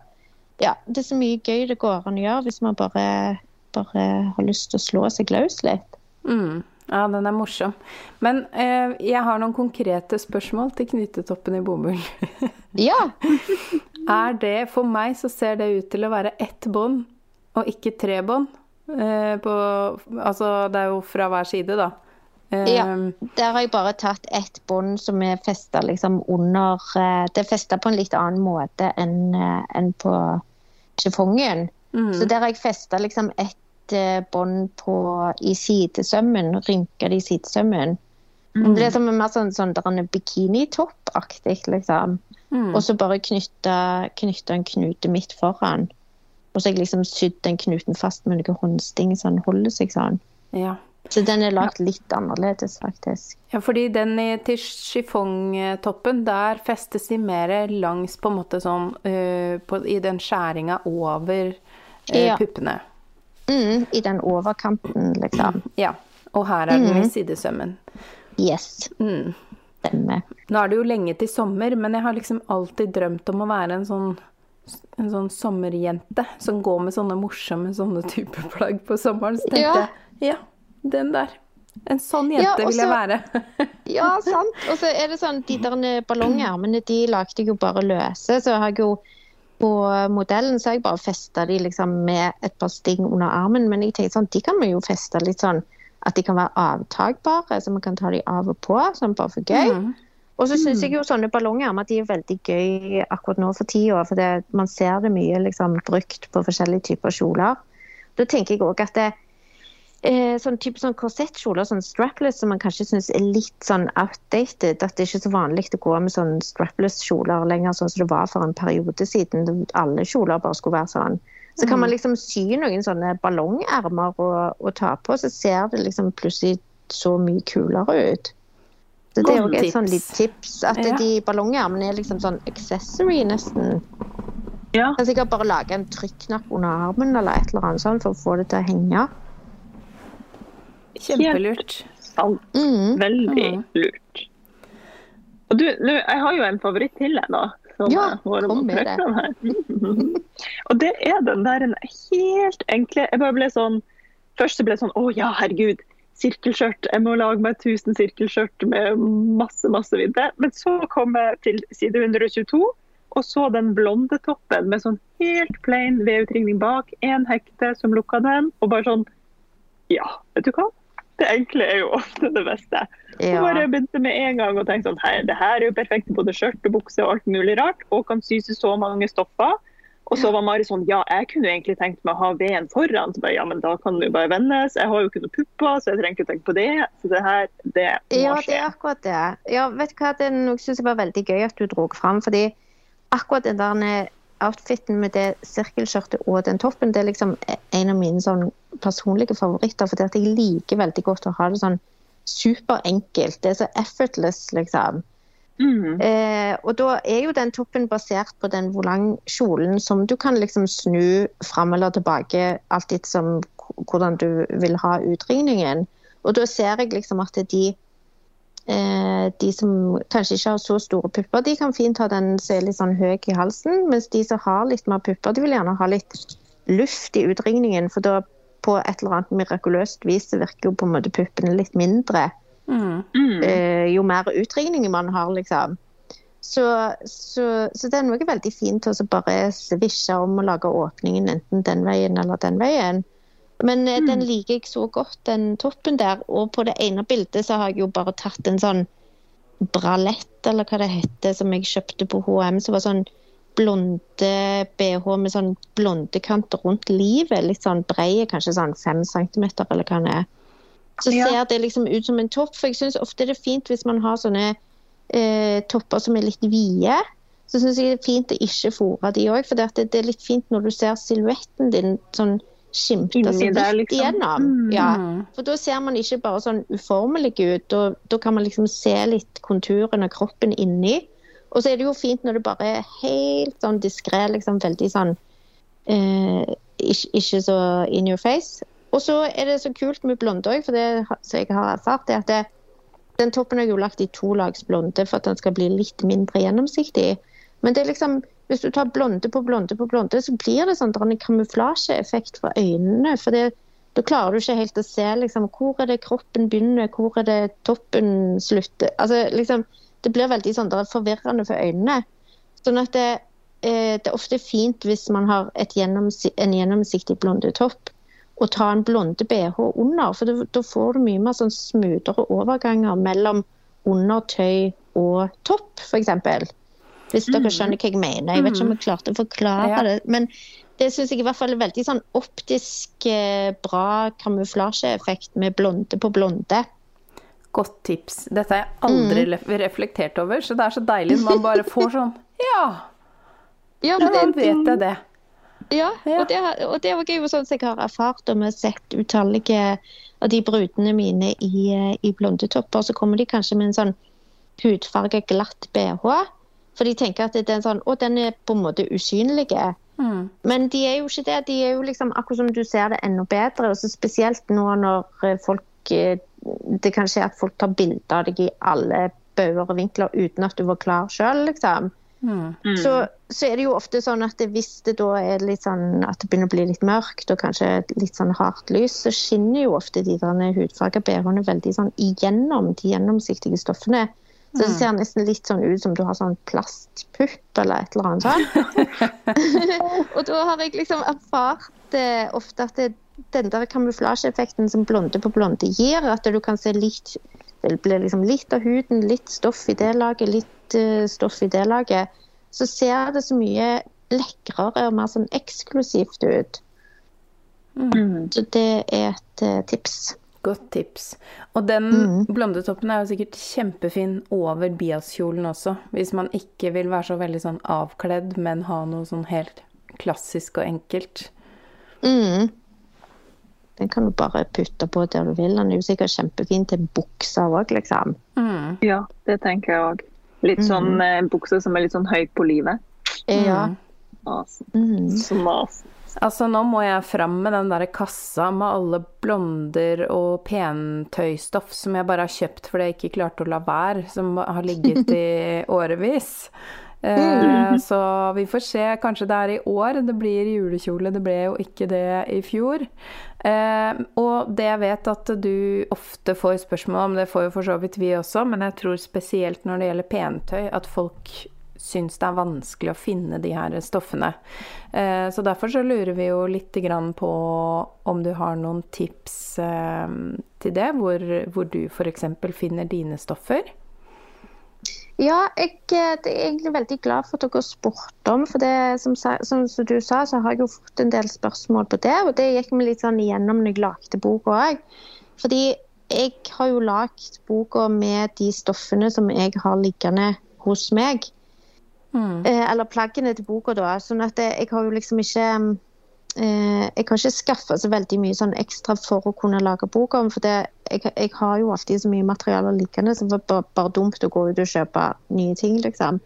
S3: Ja, det er så mye gøy det går an å gjøre hvis man bare, bare har lyst til å slå seg løs litt.
S1: Mm. Ja, den er morsom. Men eh, jeg har noen konkrete spørsmål til knytetoppen i bomull.
S3: Ja.
S1: er det For meg så ser det ut til å være ett bånd, og ikke tre bånd. Eh, Altså, det er jo fra hver side, da. Eh,
S3: ja. Der har jeg bare tatt ett bånd som er festa liksom under eh, Det er festa på en litt annen måte enn eh, enn på chiffongen.
S1: mm.
S3: Så der har jeg festa liksom ett eh, bånd i sidesømmen, rynker det i sidesømmen.
S2: Mm.
S3: Det er som en mer sånn, sånn bikinitopp-aktig, liksom.
S1: mm.
S3: Og så bare knytte, en knute midt foran. Og så har jeg liksom sydd den knuten fast med noen håndsting så den holder seg sånn.
S1: Ja.
S3: Så den er lagd litt annerledes, faktisk.
S1: ja, fordi den i, til chiffongtoppen, der festes de mer langs på en måte sånn uh, på, I den skjæringa over uh,
S3: Ja.
S1: puppene.
S3: Mm, I den overkanten, liksom.
S1: Ja. Og her er den i
S3: Mhm.
S1: sidesømmen.
S3: Yes.
S1: Mm.
S3: Stemmer.
S1: Nå er det jo lenge til sommer, men jeg har liksom alltid drømt om å være en sånn, en sånn sommerjente som går med sånne morsomme sånne type plagg på sommeren. Så tenkte
S3: Ja.
S1: jeg ja, den der. En sånn jente
S3: Ja, og
S1: vil jeg være.
S3: Ja, sant. Og så er det sånn, de der ballongermene, de lagde jeg jo bare løse. Så har jeg jo på modellen så har jeg bare festa de liksom med et par sting under armen. Men jeg tenkte sånn, de kan vi jo feste litt sånn at de kan være avtagbare, så man kan ta de av og på, sånn bare for gøy.
S1: Mm.
S3: Og så syns jeg jo sånne ballongermer de er veldig gøy akkurat nå for tida. For det, man ser det mye liksom, brukt på forskjellige typer kjoler. Da tenker jeg òg at det, eh, sånn type sånn korsettkjoler, sånn strapless, som man kanskje syns er litt sånn outdated. At det ikke er så vanlig å gå med sånn strapless-kjoler lenger, sånn som det var for en periode siden. Alle kjoler bare skulle være sånn. Så kan man liksom sy noen sånne ballongermer og, og ta på, så ser det liksom plutselig så mye kulere ut. Så det er jo et sånn litt tips. At
S1: Ja.
S3: de ballongermene er liksom sånn accessory, nesten.
S2: Ja.
S3: Kan sikkert bare lage en trykknapp under armen eller et eller annet sånt for å få det til å henge.
S1: Kjempelurt.
S2: Sant.
S3: Mm.
S2: Veldig
S1: Mm.
S2: lurt. Og du, nå, jeg har jo en favoritt til jeg, da. Som
S3: Ja,
S2: jeg
S3: kom med det.
S2: og det er den der en helt enkle Jeg bare ble sånn Først så ble jeg sånn Å ja, herregud. Sirkelskjørt. Jeg må lage meg 1000 sirkelskjørt med masse, masse vidde. Men så kom jeg til side 122 og så den blonde toppen med sånn helt plain vedutringning bak. Én hekte som lukka den. Og bare sånn Ja, vet du hva? Det enkle er jo ofte det beste. Og
S3: Ja.
S2: bare begynte med en gang å tenke sånn det her er jo perfekt til både skjørt og bukse og alt mulig rart, og kan sys i så mange stoffer. Og så var Mari sånn, ja, jeg kunne jo egentlig tenkt meg å ha veden foran. Så bare, ja, men da kan du bare vendes. Jeg har jo ikke noen pupper, så jeg trenger ikke å tenke på det. Så det her, det må
S3: Ja, det er akkurat det. Ja, vet du hva, Det syns jeg var veldig gøy at du dro fram. fordi akkurat den der outfiten med det sirkelskjørtet og den toppen, det er liksom en av mine sånn personlige favoritter. For jeg liker veldig godt å ha det sånn superenkelt. Det er så effortless, liksom.
S2: Mm.
S3: Eh, og da er jo den toppen basert på den volangkjolen som du kan liksom snu fram eller tilbake alt etter som hvordan du vil ha utringningen. Og da ser jeg liksom at de de som kanskje ikke har så store pupper, de kan fint ha den som er litt sånn høy i halsen, mens de som har litt mer pupper, de vil gjerne ha litt luft i utringningen, for da på et eller annet mirakuløst vis så virker jo på en måte puppene litt mindre
S1: Mm.
S2: Mm.
S3: eh, jo mer utringning man har, liksom. Så, så, så det er noe veldig fint å bare svisje om og lage åpningen enten den veien eller den veien. Men mm. den liker jeg så godt, den toppen der. Og på det ene bildet så har jeg jo bare tatt en sånn bralett, eller hva det heter, som jeg kjøpte på HM, som var sånn blonde BH med sånn blonde kant rundt livet. Litt sånn brei, kanskje sånn fem centimeter, eller hva det er. Så
S2: Ja.
S3: ser det liksom ut som en topp. For jeg syns ofte det er fint hvis man har sånne eh, topper som er litt vide. Så syns jeg det er fint å ikke fòre de òg, for det, det er litt fint når du ser silhuetten din sånn skimte
S2: seg
S3: vidt
S2: liksom.
S3: gjennom.
S2: Mm.
S3: Ja. For da ser man ikke bare sånn uformelig ut, da, da kan man liksom se litt konturen av kroppen inni. Og så er det jo fint når det bare er helt sånn diskré, liksom veldig sånn eh, ikke, ikke så in your face. Og så er det så kult med blonde òg, for det som jeg har erfart, er at det, Den toppen er jo lagt i to lags blonde for at den skal bli litt mindre gjennomsiktig. Men det er liksom, hvis du tar blonde på blonde på blonde, så blir det sånn en kamuflasjeeffekt for øynene. for det da klarer du ikke helt å se liksom, hvor er det kroppen begynner, hvor er det toppen slutter. Altså, liksom, det blir veldig sånn, det er forvirrende for øynene. Sånn at det, eh, det er ofte fint hvis man har gjennoms en gjennomsiktig blondetopp, å ta en blonde BH under. For da får du mye mer sånn smoothere overganger mellom undertøy og topp, f.eks. Hvis dere mm. skjønner hva jeg mener. Jeg vet ikke om jeg klarte å forklare det. Men det syns jeg i hvert fall er veldig sånn optisk eh, bra kamuflasjeeffekt med blonde på blonde.
S1: Godt tips. Dette har jeg aldri mm. reflektert over, så det er så deilig når man bare får sånn Ja! Ja, men da vet jeg det.
S3: Ja, og det, og det er jo sånn som jeg har erfart og vi har sett utallige av de brudene mine i, eh, i blondetopper. Så kommer de kanskje med en sånn hudfarge, glatt bh. For de tenker at det er sånn den er på en måte usynlig. Mm. Men de er jo ikke det. De er jo liksom akkurat som du ser det enda bedre. og så Spesielt nå når eh, folk eh, Det kan skje at folk tar bilder av deg i alle bauger og vinkler uten at du var klar sjøl, liksom. Mm. Så, så, er det jo ofte sånn at hvis det da er litt sånn at det begynner å bli litt mørkt og kanskje litt sånn hardt lys, så skinner jo ofte de der hudfarga bh-ene veldig sånn igjennom de gjennomsiktige stoffene. Så det mm. ser nesten litt sånn ut som du har sånn plastpupp eller et eller annet sånt. og da har jeg liksom erfart eh, ofte at det, den der kamuflasjeeffekten som blonde på blonde gir, at du kan se litt Det blir liksom litt av huden, litt stoff i det laget, litt uh, stoff i det laget. Så ser det så mye lekrere og mer sånn eksklusivt ut. Mm. Så det er et uh, tips.
S1: Godt tips. Og den mm. blondetoppen er jo sikkert kjempefin over biaskjolen også, hvis man ikke vil være så veldig sånn avkledd, men ha noe sånn helt klassisk og enkelt.
S3: Mm. Den kan du bare putte på der du vil. Den er jo sikkert kjempefin til bukser òg, liksom.
S2: Mm. Ja, det tenker jeg òg. Litt mm. sånn mm. bukser som er litt sånn høyt på livet.
S3: Ja.
S2: Mm. Som masen.
S1: Altså, nå må jeg fram med den der kassa med alle blonder og pentøystoff som jeg bare har kjøpt fordi jeg ikke klarte å la være, som har ligget i årevis. Eh, så vi får se. Kanskje det er i år det blir julekjole. Det ble jo ikke det i fjor. Eh, og det jeg vet at du ofte får spørsmål om, det får jo for så vidt vi også, men jeg tror spesielt når det gjelder pentøy, at folk syns det er vanskelig å finne de her stoffene. Eh, så derfor så lurer vi jo litt på om du har noen tips eh, til det, hvor, hvor du f.eks. finner dine stoffer.
S3: Ja, jeg, eh, er egentlig veldig glad for at dere spurte om. For det, som, som, du sa, så har jeg jo fått en del spørsmål på det. Og det gikk vi litt sånn igjennom når jeg lagde boka òg. Fordi jeg har jo lagd boka med de stoffene som jeg har liggende hos meg. Mm. Eh, eller plaggene til boka, da. Sånn at jeg har jo liksom ikke eh, Jeg har ikke skaffa så veldig mye sånn ekstra for å kunne lage boka om. For det, jeg, jeg, har jo alltid så mye materiale liggende, så det var bare, bare, dumt å gå ut og kjøpe nye ting, liksom.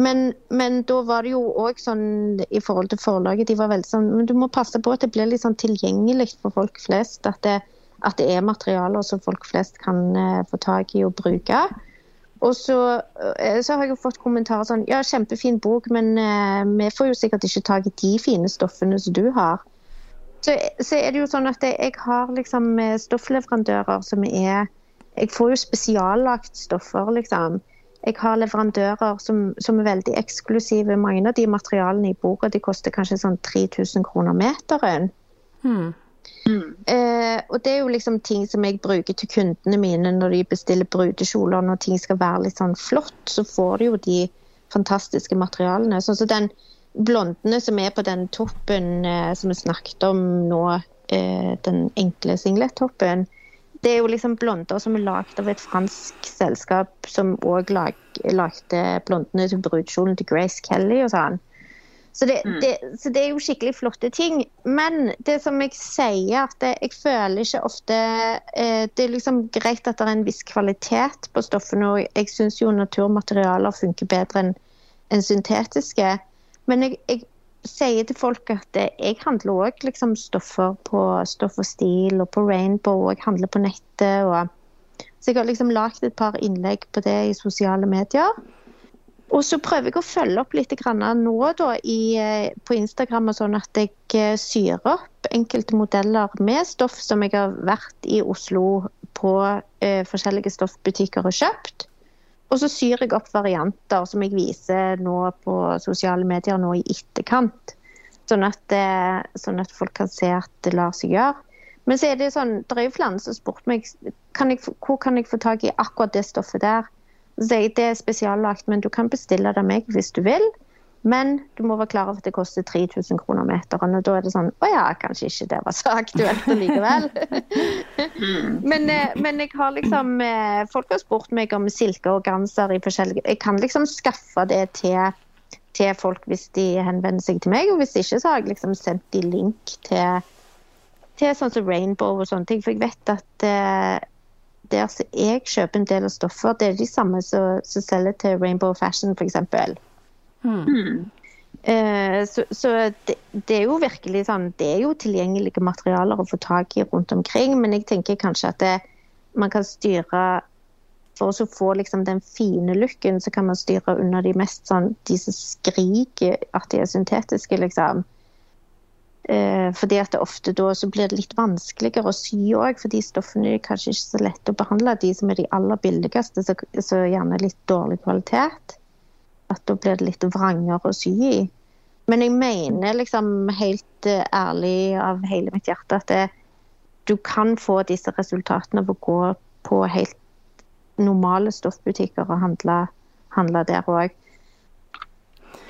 S3: Men, men da var det jo òg sånn i forhold til forlaget, de var veldig sånn Men du må passe på at det blir litt sånn tilgjengelig for folk flest. At det, at det er materialer som folk flest kan uh, få tak i og bruke. Og så, eh, så, har jeg jo fått kommentarer sånn Ja, kjempefin bok, men eh, vi får jo sikkert ikke tak i de fine stoffene som du har. Så, så er det jo sånn at jeg har liksom eh, stoffleverandører som er Jeg får jo spesiallagt stoffer, liksom. Jeg har leverandører som, som, er veldig eksklusive. Mange av de materialene i boka de koster kanskje sånn 3000 kroner meteren. Hmm. Mm. Eh, og det er jo liksom ting som jeg bruker til kundene mine når de bestiller brudekjoler. Når ting skal være litt sånn flott, så får de jo de fantastiske materialene. Sånn som den blondene som er på den toppen eh, som vi snakket om nå, eh, den enkle singlet-toppen. Det er jo liksom blonder som er lagd av et fransk selskap som òg lag, lagde blondene til brudekjolen til Grace Kelly og sånn. Så det, mm. det, så det, er jo skikkelig flotte ting. Men det som jeg sier, at jeg føler ikke ofte eh, Det er liksom greit at det er en viss kvalitet på stoffene, og jeg syns jo naturmaterialer funker bedre enn en syntetiske. Men jeg, jeg, sier til folk at jeg handler òg liksom stoffer på Stoff og Stil og på Rainbow, og jeg handler på nettet. og Så jeg har liksom lagd et par innlegg på det i sosiale medier. Og så prøver jeg å følge opp litt nå da, i, eh, på Instagram, sånn at jeg eh, syr opp enkelte modeller med stoff som jeg har vært i Oslo på eh, forskjellige stoffbutikker og kjøpt. Og så syr jeg opp varianter som jeg viser nå på sosiale medier nå i etterkant. Sånn at, det, sånn at folk kan se at det lar seg gjøre. Men så er det sånn, det er jo flere som har spurt meg kan jeg, hvor kan jeg få tak i akkurat det stoffet der. Så det er spesiallagt, men du kan bestille det av meg hvis du vil. Men du må være klar over at det koster 3000 kroner meteren. Og da er det sånn Å ja, kanskje ikke det var så aktuelt likevel. men, eh, men, jeg har liksom eh, Folk har spurt meg om silke og ganser i forskjellige Jeg kan liksom skaffe det til, til folk hvis de henvender seg til meg. Og hvis ikke, så har jeg liksom sendt de link til, til sånn som Rainbow og sånne ting. For jeg vet at eh, der som jeg kjøper en del av stoffer, det er de samme som, som selger til Rainbow Fashion, f.eks. Mm. Uh, så, så det, det, er jo virkelig sånn Det er jo tilgjengelige materialer å få tak i rundt omkring, men jeg tenker kanskje at det, man kan styre For å få liksom den fine looken, så kan man styre under de mest sånn De som skriker at de er syntetiske, liksom. Eh, fordi at det ofte da så blir det litt vanskeligere å sy òg, fordi stoffene er kanskje ikke så lette å behandle. De som er de aller billigste, så, så gjerne litt dårlig kvalitet. At da blir det litt vrangere å sy i. Men jeg mener liksom helt uh, ærlig av hele mitt hjerte at det, du kan få disse resultatene ved å gå på helt normale stoffbutikker og handle, handle der òg.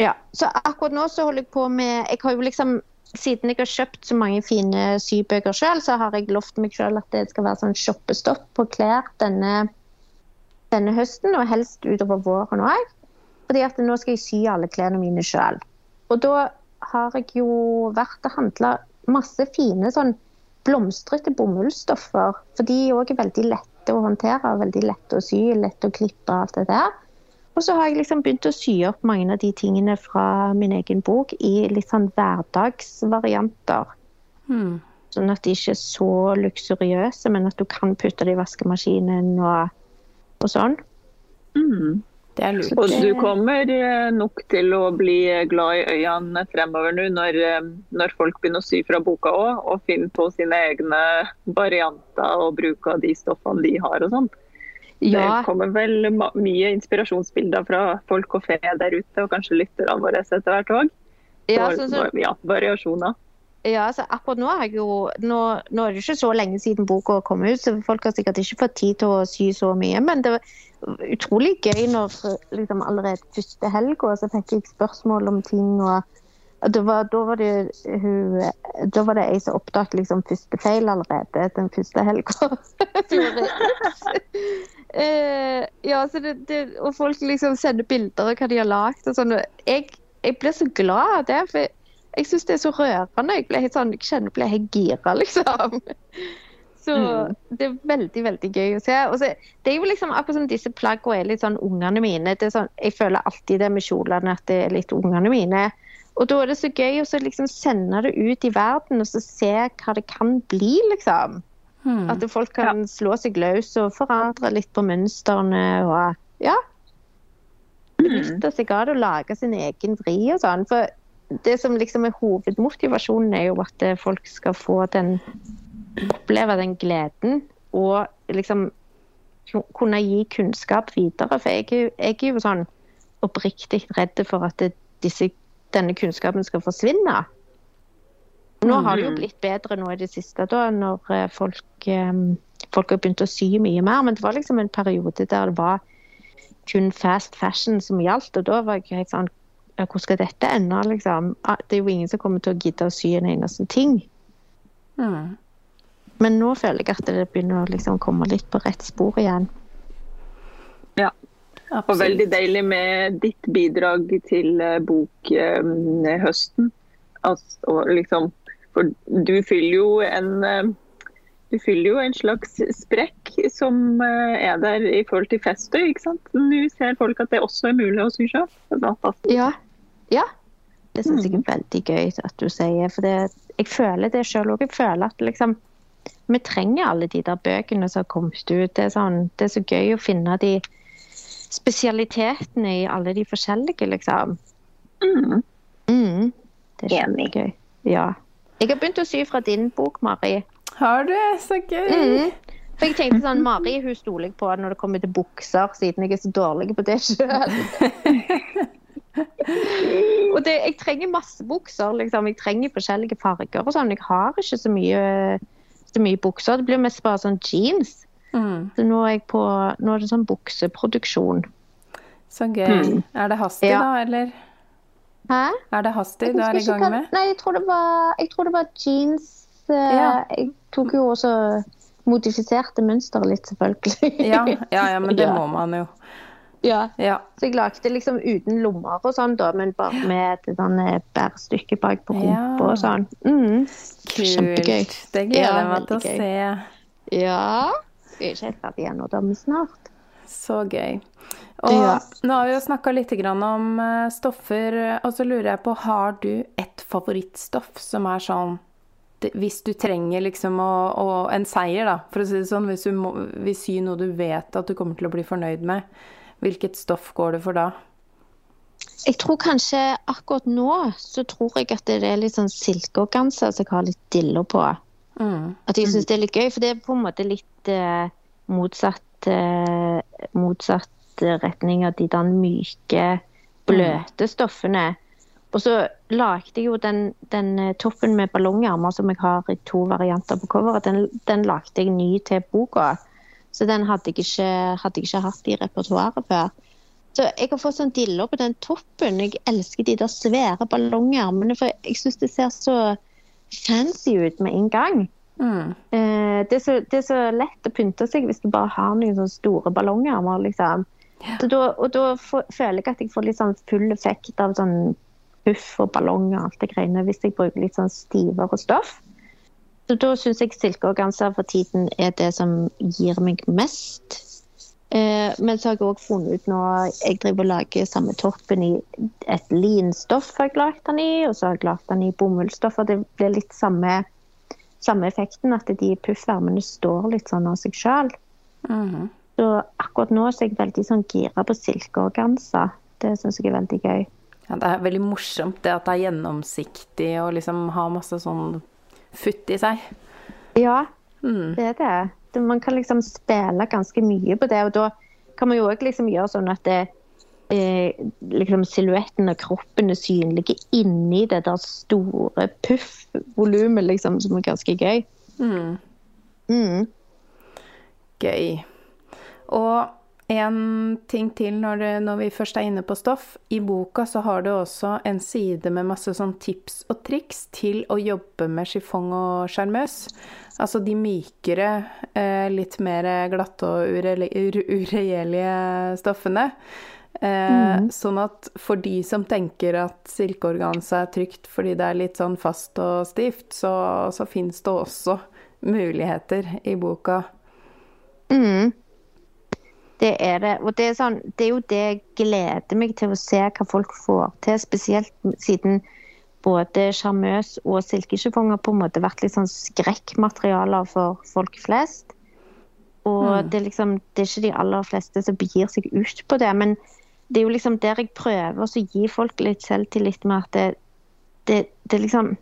S3: Ja, så akkurat nå så holder jeg på med Jeg har jo liksom siden jeg har kjøpt så mange fine sybøker sjøl, så har jeg lovt meg sjøl at det skal være sånn shoppestopp på klær denne, denne, høsten, og helst utover våren òg. Fordi at nå skal jeg sy alle klærne mine sjøl. Og da har jeg jo vært og handla masse fine sånn blomstrete bomullsstoffer. For de òg er veldig lette å håndtere, veldig lette å sy, lette å klippe og alt det der. Og så har jeg liksom begynt å sy opp mange av de tingene fra min egen bok i litt sånn hverdagsvarianter. Mm. Sånn at de ikke er så luksuriøse, men at du kan putte det i vaskemaskinen og, og sånn.
S2: Mm. Det er lurt. Og du kommer eh, nok til å bli glad i øynene fremover nå, når, eh, når folk begynner å sy fra boka òg, og finner på sine egne varianter og bruker de stoffene de har og sånn. Ja. Det kommer vel mye inspirasjonsbilder fra folk og fe der ute, og kanskje lytterne våre etter hvert òg. Ja, så, så, ja, variasjoner.
S3: Ja, altså akkurat nå er, jo, nå, nå er det ikke så lenge siden boka kom ut, så folk har sikkert ikke fått tid til å sy så mye. Men det var utrolig gøy når liksom, allerede første helga så fikk jeg spørsmål om ting. og da var, da var, det hun Da var det ei som oppdaget liksom første feil allerede den første helga. eh, ja, så det, det, og folk liksom sender bilder av hva de har lagd og sånn. Jeg, jeg blir så glad av det. for jeg syns det er så rørende. Jeg blir helt sånn, jeg kjenner ble helt gira, liksom. Så mm. det er veldig veldig gøy å se. Så, det er jo liksom akkurat som disse plaggene er litt sånn ungene mine. Det sånn, jeg føler alltid det med kjolene at det er litt ungene mine. Og da er det så gøy å liksom sende det ut i verden og så se hva det kan bli, liksom. Hmm. At folk kan ja. slå seg løs og forandre litt på mønstrene og ja. Benytte seg av det og lage sin egen vri og sånn. For det som liksom er hovedmotivasjonen, er jo at folk skal få den Oppleve den gleden og liksom kunne gi kunnskap videre. For jeg, jeg er jo sånn oppriktig redd for at det, disse denne kunnskapen skal forsvinne. Nå har det jo mm. blitt bedre nå i det siste, da, når eh, folk, eh, folk har begynt å sy mye mer. Men det var liksom en periode der det var kun fast fashion som gjaldt. Og da var jeg helt sånn Hvor skal dette ende, liksom? Ah, det er jo ingen som kommer til å gidde å sy en eneste ting. Mm. Men nå føler jeg at det begynner å liksom komme litt på rett spor igjen.
S2: Ja, Absolutt. Og veldig deilig med ditt bidrag til eh, bokhøsten. Altså, liksom, for du fyller jo en eh, du fyller jo en slags sprekk som eh, er der i forhold til festøy. ikke sant? Nå ser folk at det også er mulig å sy sjøl.
S3: Ja. ja. Det syns jeg er mm. veldig gøy at du sier. For det, jeg føler det sjøl òg. Jeg føler at liksom vi trenger alle de der bøkene som har kommet ut. Det er, sånn, det er så gøy å finne de spesialitetene i alle de forskjellige, liksom.
S2: Mm.
S3: Mm. Det er
S2: Enig.
S3: Gøy. Ja. Jeg har begynt å sy fra din bok, Mari.
S1: Har du? Så gøy.
S3: Mm. For jeg tenkte sånn, Mari hun stoler jeg på når det kommer til bukser, siden jeg er så dårlig på det sjøl. og det, jeg trenger masse bukser. liksom. Jeg trenger forskjellige farger og sånn. Jeg har ikke så mye, så mye bukser. Det blir mest bare sånn jeans.
S1: Mm.
S3: Så nå er, jeg på, nå er det sånn bukseproduksjon.
S1: Så gøy.
S2: Mm.
S1: Er det hastig,
S3: Ja.
S1: da, eller?
S3: Hæ?
S1: Er det hastig du er i gang med?
S3: Nei, jeg tror det var, jeg tror det var jeans. eh,
S1: Ja.
S3: Jeg tok jo også modifiserte mønsteret litt, selvfølgelig.
S1: Ja, ja, ja, men det
S3: Ja.
S1: må man jo.
S3: ja.
S1: Ja.
S3: Så jeg lagde liksom uten lommer og sånn, da, men bare med et sånn bærstykke bak på rumpa
S1: Ja.
S3: og sånn. Mm. Kjempegøy.
S1: Det gleder
S3: Ja,
S1: jeg meg til å se.
S3: Ja. Jeg er ikke ferdig da, men snart.
S1: Så gøy. Og
S3: Ja.
S1: nå har vi jo snakka litt om eh, stoffer, og så lurer jeg på, har du et favorittstoff som er sånn Hvis du trenger liksom å, å, en seier, da, for å si det sånn, hvis du må, vil sy noe du vet at du kommer til å bli fornøyd med, hvilket stoff går du for da?
S3: Jeg tror kanskje akkurat nå så tror jeg at det er litt sånn silkeorganza som jeg har litt diller på.
S1: Mm.
S3: At jeg syns det er litt gøy, for det er på en måte litt eh, motsatt, eh, motsatt retning av de der myke, bløte stoffene. Og så lagde jeg jo den, den eh, toppen med ballongermer som jeg har i to varianter på coveret, den, den lagde jeg ny til boka. Så den hadde jeg ikke, hadde jeg ikke hatt i repertoaret før. Så jeg har fått sånn diller på den toppen. Jeg elsker de der svære ballongermene, for jeg syns det ser så fancy ut med en gang.
S1: Mm.
S3: Eh, det, er så, det er så lett å pynte seg hvis du bare har noen sånne store ballongarmer. Liksom. Så da, og da føler jeg at jeg får litt sånn full effekt av sånn puff og ballonger og alt det greiene hvis jeg bruker litt sånn stivere stoff. Så da syns jeg silkeorganser for tiden er det som gir meg mest. Eh, men så har jeg òg funnet ut nå Jeg driver og lager samme toppen i et linstoff har jeg lagd den i, og så har jeg lagd den i bomullsstoff. og Det blir litt samme samme effekten, at de puffvermene står litt sånn av seg sjøl.
S1: Mhm.
S3: Så akkurat nå så er jeg veldig sånn gira på silkeorganza. Det syns jeg er veldig gøy.
S1: Ja, det er veldig morsomt det at det er gjennomsiktig og liksom har masse sånn futt i seg.
S3: Ja,
S1: Mm.
S3: det er det. Man kan liksom spille ganske mye på det, og da kan man jo òg liksom gjøre sånn at det, eh, liksom silhuetten og kroppen er synlige inni det der store puffvolumet, liksom, som er ganske gøy.
S1: Mm.
S3: Mm.
S1: Gøy. Og en ting til når, du, når vi først er inne på stoff. I boka så har du også en side med masse sånn tips og triks til å jobbe med chiffon og sjarmøs. Altså de mykere, eh, litt mer glatte og urele- uregjerlige stoffene. Eh, Sånn at for de som tenker at silkeorganse er trygt fordi det er litt sånn fast og stivt, så, så fins det også muligheter i boka.
S3: Mm. Det er det. Og det er, sånn, det er jo det jeg gleder meg til å se hva folk får til, spesielt siden både sjarmøs og silkesjifong har på en måte vært litt sånn skrekkmaterialer for folk flest. Og
S1: Mm.
S3: det, er liksom, det er ikke de aller fleste som begir seg ut på det. Men det er jo liksom der jeg prøver å gi folk litt selvtillit med at det, det, det liksom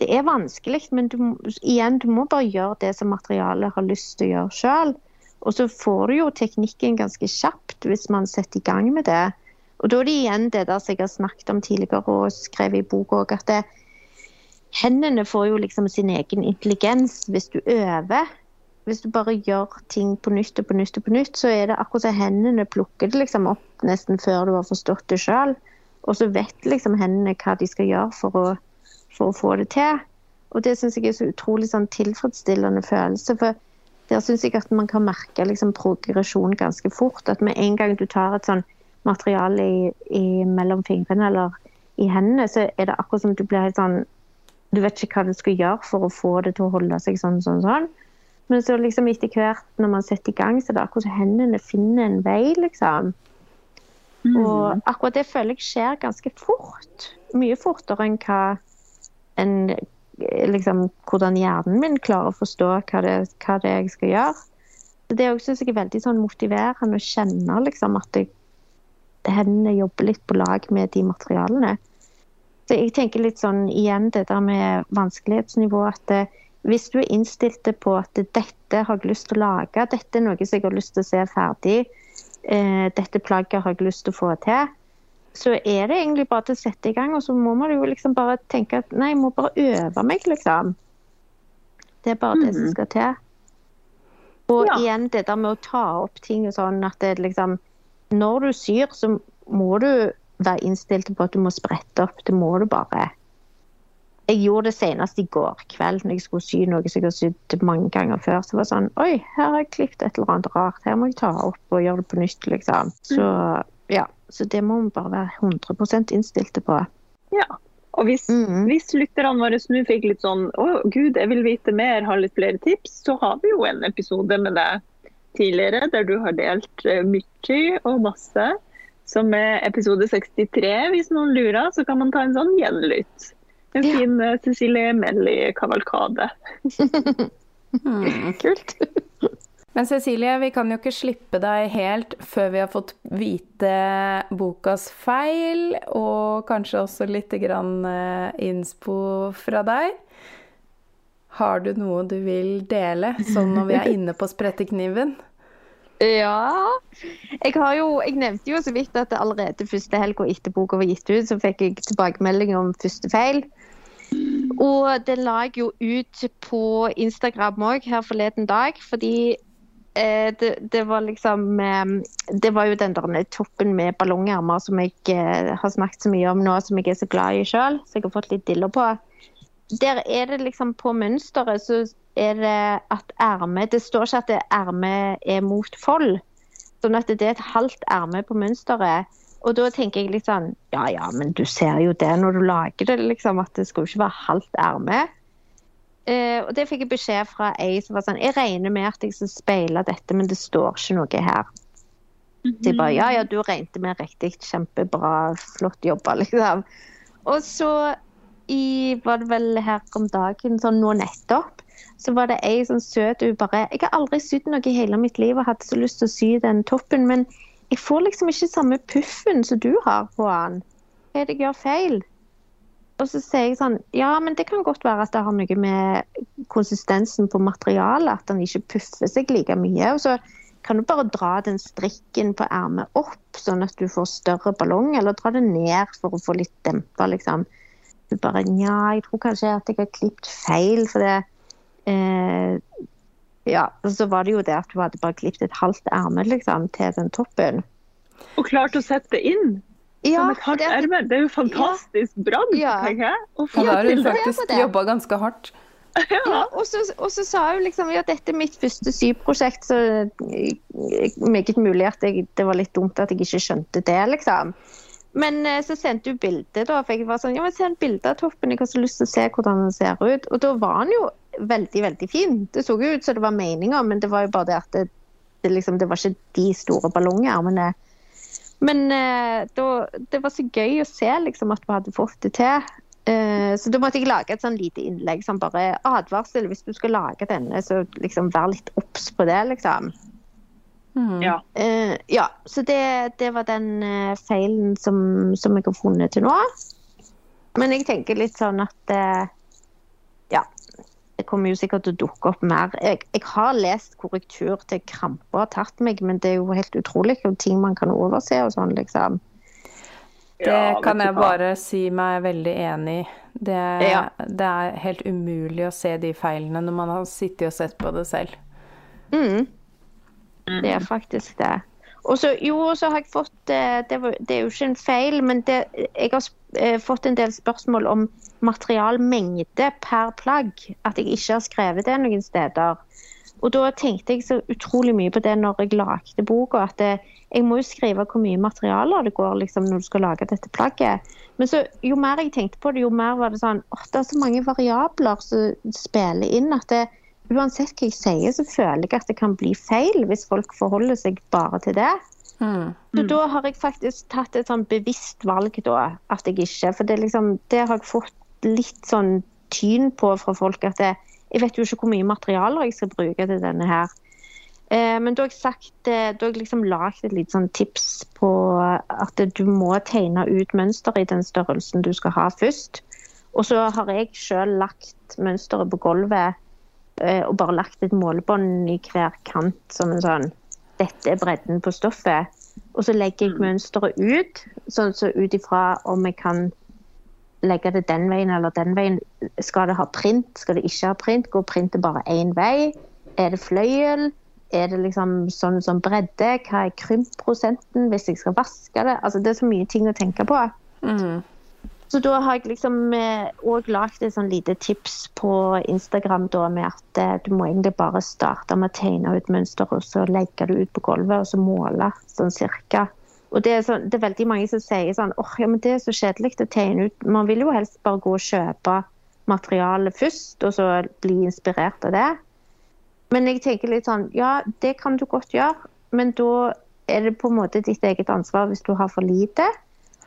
S3: det er vanskelig, men du, igjen, du må bare gjøre det som materialet har lyst til å gjøre sjøl. Og så får du jo teknikken ganske kjapt hvis man setter i gang med det. Og da er det igjen det der som jeg har snakket om tidligere og skrevet i boka òg, at det, hendene får jo liksom sin egen intelligens hvis du øver. Hvis du bare gjør ting på nytt og på nytt og på nytt, så er det akkurat som hendene plukker det liksom opp nesten før du har forstått det sjøl. Og så vet liksom hendene hva de skal gjøre for å, for å få det til. Og det syns jeg er så utrolig sånn tilfredsstillende følelse. For der syns jeg at man kan merke liksom progresjon ganske fort. At med en gang du tar et sånn materiale i, i, mellom fingrene eller i hendene, så er det akkurat som du blir helt sånn Du vet ikke hva du skal gjøre for å få det til å holde seg sånn, sånn, sånn. Men så liksom etter hvert, når man setter i gang, så er det akkurat som hendene finner en vei, liksom. Og akkurat det føler jeg skjer ganske fort. Mye fortere enn hva en liksom, hvordan hjernen min klarer å forstå hva det, hva det er jeg skal gjøre. Så Det synes jeg er veldig sånn motiverende å kjenne liksom, at jeg, hendene jobber litt på lag med de materialene. Så jeg tenker litt sånn igjen det der med vanskelighetsnivå at det, hvis du er innstilt på at dette har jeg lyst til å lage, dette er noe som jeg har lyst til å se ferdig, eh, dette plagget har jeg lyst til å få til, så er det egentlig bare til å sette i gang. Og så må man jo liksom bare tenke at nei, jeg må bare øve meg, liksom. Det er bare mm. det som mm. skal til. Og ja. igjen det der med å ta opp ting og sånn at det liksom Når du syr, så må du være innstilt på at du må sprette opp. Det må du bare. Jeg gjorde det senest i går kveld når jeg skulle sy noe som jeg har sydd mange ganger før. Så var det sånn Oi, her har jeg klippet et eller annet rart. Her må jeg ta opp og gjøre det på nytt, liksom. Så ja. Så det må vi bare være 100% innstilte på.
S2: Ja. Og hvis, mm. hvis lytterne våre nå fikk litt sånn å gud, jeg vil vite mer, har litt flere tips, så har vi jo en episode med deg tidligere der du har delt uh, mye og masse. Som er episode 63, hvis noen lurer, så kan man ta en sånn gjenlytt. En ja. fin uh, Cecilie Melly-kavalkade.
S3: mm, kult.
S1: Men Cecilie, vi kan jo ikke slippe deg helt før vi har fått vite bokas feil, og kanskje også litt grann eh, innspo fra deg. Har du noe du vil dele, sånn når vi er inne på sprettekniven?
S3: Ja. Jeg, har jo, jeg nevnte jo så vidt at allerede første helga etter boka var gitt ut, så fikk jeg tilbakemelding om første feil. Og det la jeg jo ut på Instagram òg her forleden dag, fordi Eh, det, det, var liksom eh, Det var jo den der toppen med ballongermer som jeg eh, har snakket så mye om nå, som jeg er så glad i sjøl, så jeg har fått litt diller på. Der er det liksom på mønsteret så er det at ermet Det står ikke at ermet er mot fold, sånn at det er et halvt erme på mønsteret. Og da tenker jeg litt sånn Ja ja, men du ser jo det når du lager det, liksom. At det skulle ikke være halvt erme. Uh, og det fikk jeg beskjed fra ei som var sånn Jeg regner med at jeg skal speile dette, men det står ikke noe her. Så jeg bare Ja, ja, du regnet med riktig. Kjempebra. Flott jobba, liksom. Og så i, var det vel her om dagen, sånn nå nettopp, så var det ei sånn søt hun bare Jeg har aldri sydd noe i hele mitt liv og hadde så lyst til å sy den toppen, men jeg får liksom ikke samme puffen som du har på den. Hva er det jeg gjør feil? Og så sier jeg sånn Ja, men det kan godt være at det har noe med konsistensen på materialet, at den ikke puffer seg like mye. Og så kan du bare dra den strikken på ermet opp, sånn at du får større ballong, eller dra det ned for å få litt dempa, liksom. Du bare Nja, jeg tror kanskje at jeg har klippet feil, for det eh, Ja, og så var det jo det at du hadde bare klippet et halvt erme, liksom, til den toppen.
S2: Og klart å sette inn? Ja, som et hardt erme. Det er jo fantastisk bra, ja. tenker jeg.
S1: Da har hun faktisk jobba ganske hardt.
S3: Ja. ja og, så, og, så, sa hun liksom ja, dette er mitt første syprosjekt, så meget mulig at jeg, det var litt dumt at jeg ikke skjønte det, liksom. Men eh, så sendte hun bilde, da. For jeg var sånn ja, men se en bilde av toppen, jeg har så lyst til å se hvordan den ser ut. Og da var den jo veldig, veldig fin. Det så jo ut som det var meninga, men det var jo bare det at det, det, liksom, det var ikke de store ballongermene men eh, da, det var så gøy å se liksom, at vi hadde fått det til. Eh, så da måtte jeg lage et sånn lite innlegg som bare advarsel. Hvis du skal lage denne, så liksom vær litt obs på det, liksom.
S2: Mm. Ja.
S3: Eh, ja. Så det, det, var den eh, feilen som, som, jeg har funnet til nå. Men jeg tenker litt sånn at eh, det kommer jo sikkert til å dukke opp mer. Jeg, jeg har lest korrektur til kramper har tatt meg, men det er jo helt utrolig hvor ting man kan overse og sånn, liksom.
S1: Det kan jeg bare si meg veldig enig i. Det, ja. det, er helt umulig å se de feilene når man har sittet og sett på det selv.
S3: Mm. Det er faktisk det. Og så, jo, så har jeg fått eh, det, var, det, er jo ikke en feil, men det, jeg har eh, fått en del spørsmål om materialmengde per plagg. At jeg ikke har skrevet det noen steder. Og da tenkte jeg så utrolig mye på det når jeg lagde boka. At det, jeg må jo skrive hvor mye materialer det går liksom, når du skal lage dette plagget. Men så, jo mer jeg tenkte på det, jo mer var det sånn åh, det er så mange variabler som spiller inn. at det uansett hva jeg sier, så føler jeg at det kan bli feil hvis folk forholder seg bare til det. Mm. Så da har jeg faktisk tatt et sånn bevisst valg, da, at jeg ikke For det, liksom, det har jeg fått litt sånn tyn på fra folk at det, jeg vet jo ikke hvor mye materialer jeg skal bruke til denne her. Eh, men da har jeg sagt, da har jeg liksom lagd et lite sånn tips på at du må tegne ut mønster i den størrelsen du skal ha først. Og så har jeg sjøl lagt mønsteret på gulvet eh, og bare lagt et målebånd i hver kant som en sånn Dette er bredden på stoffet. Og så legger jeg mønsteret ut, sånn så ut ifra om jeg kan legge det den veien eller den veien. Skal det ha print, skal det ikke ha print? Går printet bare én vei? Er det fløyel? Er det liksom sånn som bredde? Hva er krympprosenten hvis jeg skal vaske det? Altså, det er så mye ting å tenke på.
S1: Mm.
S3: Så da har jeg liksom òg lagd et sånn lite tips på Instagram da, med at eh, du må egentlig bare starte med å tegne ut mønster, og så legge det ut på gulvet og så måle sånn cirka. Og det er, sånn, det er veldig mange som sier sånn åh, ja, men det er så kjedelig å tegne ut. Man vil jo helst bare gå og kjøpe materialet først, og så bli inspirert av det. Men jeg tenker litt sånn, ja, det kan du godt gjøre, men da er det på en måte ditt eget ansvar hvis du har for lite.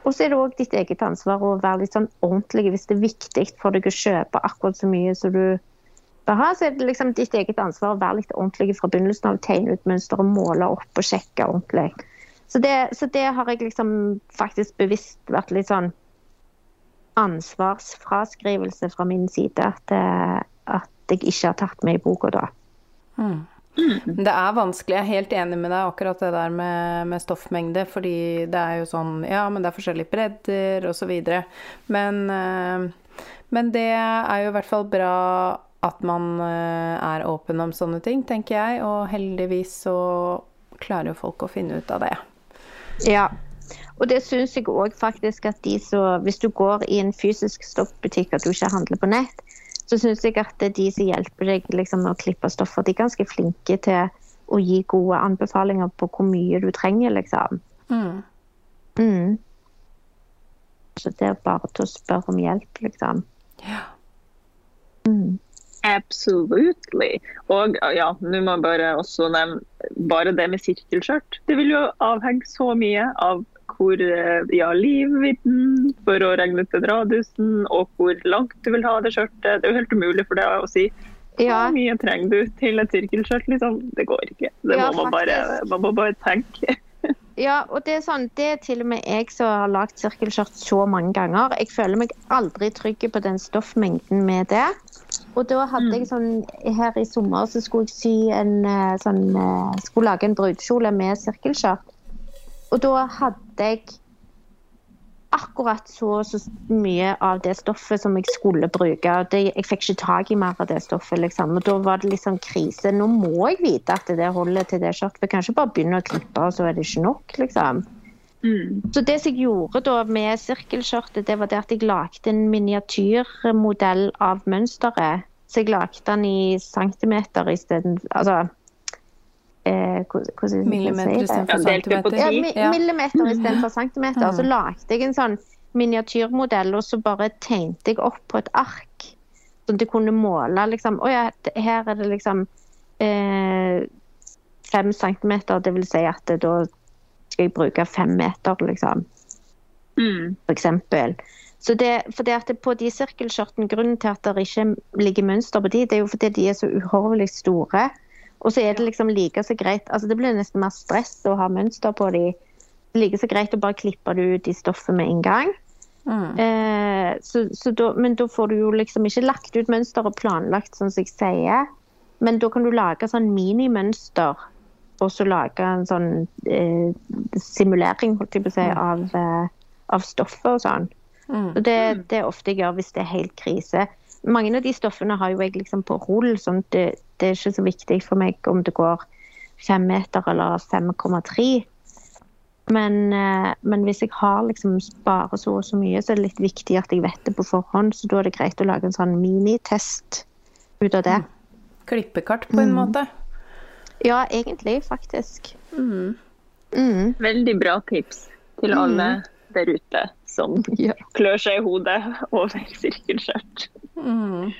S3: Og så er det òg ditt eget ansvar å være litt sånn ordentlig hvis det er viktig for deg å kjøpe akkurat så mye som du bør ha. Så er det liksom ditt eget ansvar å være litt ordentlig fra begynnelsen av. Tegne ut mønster og måle opp og sjekke ordentlig. Så det, så det har jeg liksom faktisk bevisst vært litt sånn ansvarsfraskrivelse fra min side. At, eh, at jeg ikke har tatt med i boka da.
S1: Mm. Det er vanskelig. Jeg er helt enig med deg akkurat det der med, med, stoffmengde. Fordi det er jo sånn Ja, men det er forskjellige bredder osv. Men, eh, men det er jo i hvert fall bra at man eh, er åpen om sånne ting, tenker jeg. Og heldigvis så klarer jo folk å finne ut av det.
S3: Ja. Og det syns jeg òg faktisk at de som Hvis du går i en fysisk stoffbutikk og du ikke handler på nett, så syns jeg at de som hjelper deg liksom, med å klippe stoffer, de er ganske flinke til å gi gode anbefalinger på hvor mye du trenger, liksom.
S1: Mm.
S3: Mm. Så det er bare til å spørre om hjelp, liksom.
S1: Ja.
S3: Mm.
S2: Absolutely. Og ja, nå må jeg bare også nevne bare det med sirkelskjørt. Det vil jo avhenge så mye av hvor ja, livvidden for å regne ut den radiusen, og hvor langt du vil ha det skjørtet. Det er jo helt umulig for deg å si.
S3: Ja.
S2: Hvor mye trenger du til et sirkelskjørt? Liksom? Det går ikke. Det
S3: Ja,
S2: må man bare, man må bare tenke.
S3: Ja, og det er sånn, det er til og med jeg som har lagd sirkelskjørt så mange ganger. Jeg føler meg aldri trygg på den stoffmengden med det. Og da hadde jeg sånn Her i sommer så skulle jeg sy en eh, sånn eh, Skulle lage en brudekjole med sirkelskjørt. Og da hadde jeg akkurat så så mye av det stoffet som jeg skulle bruke. Det, jeg fikk ikke tak i mer av det stoffet, liksom. Og da var det liksom krise. Nå må jeg vite at det holder til det skjørtet. Jeg kan ikke bare begynne å klippe, og så er det ikke nok, liksom.
S2: Mm.
S3: Så det jeg gjorde da med sirkelskjørtet, det var det at jeg lagde en miniatyrmodell av mønsteret. Så jeg lagde den i centimeter isteden Altså eh, hvordan, hvordan
S1: Millimeter istedenfor centimeter.
S3: Ja, mi
S1: Ja.
S3: millimeter istedenfor centimeter. Så lagde jeg en sånn miniatyrmodell, og så bare tegnte jeg opp på et ark. Sånn at jeg kunne måle liksom Å ja, her er det liksom eh, fem centimeter. Det vil si at det, da skal jeg bruke fem meter, liksom
S2: Mm.
S3: for eksempel. Så det, for det at det på de sirkelskjørtene, Grunnen til at det ikke ligger mønster på de, det er jo fordi de er så uhorvelig store. Og så er det liksom like så greit altså Det blir nesten mer stress å ha mønster på de. Det er like så greit å bare klippe det ut i stoffet med en gang.
S1: Mm.
S3: Eh, så, så da, men da får du jo liksom ikke lagt ut mønster og planlagt, sånn som jeg sier. Men da kan du lage sånn minimønster, og så lage en sånn eh, simulering, holdt jeg på å si, av, eh, av stoffet og sånn.
S1: Mm.
S3: Og det, det er ofte jeg gjør hvis det er helt krise. Mange av de stoffene har jo jeg liksom på rull, sånn det, det er ikke så viktig for meg om det går fem meter eller 5,3. Men, eh, men hvis jeg har liksom bare så og så mye, så er det litt viktig at jeg vet det på forhånd. Så da er det greit å lage en sånn minitest ut av det.
S1: Klippekart på en
S3: Mm.
S1: måte.
S3: Ja, egentlig, faktisk.
S1: Mm.
S3: Mm.
S2: Veldig bra tips til alle der ute som
S3: Ja.
S2: klør seg i hodet over sirkelskjørt.
S1: Mm.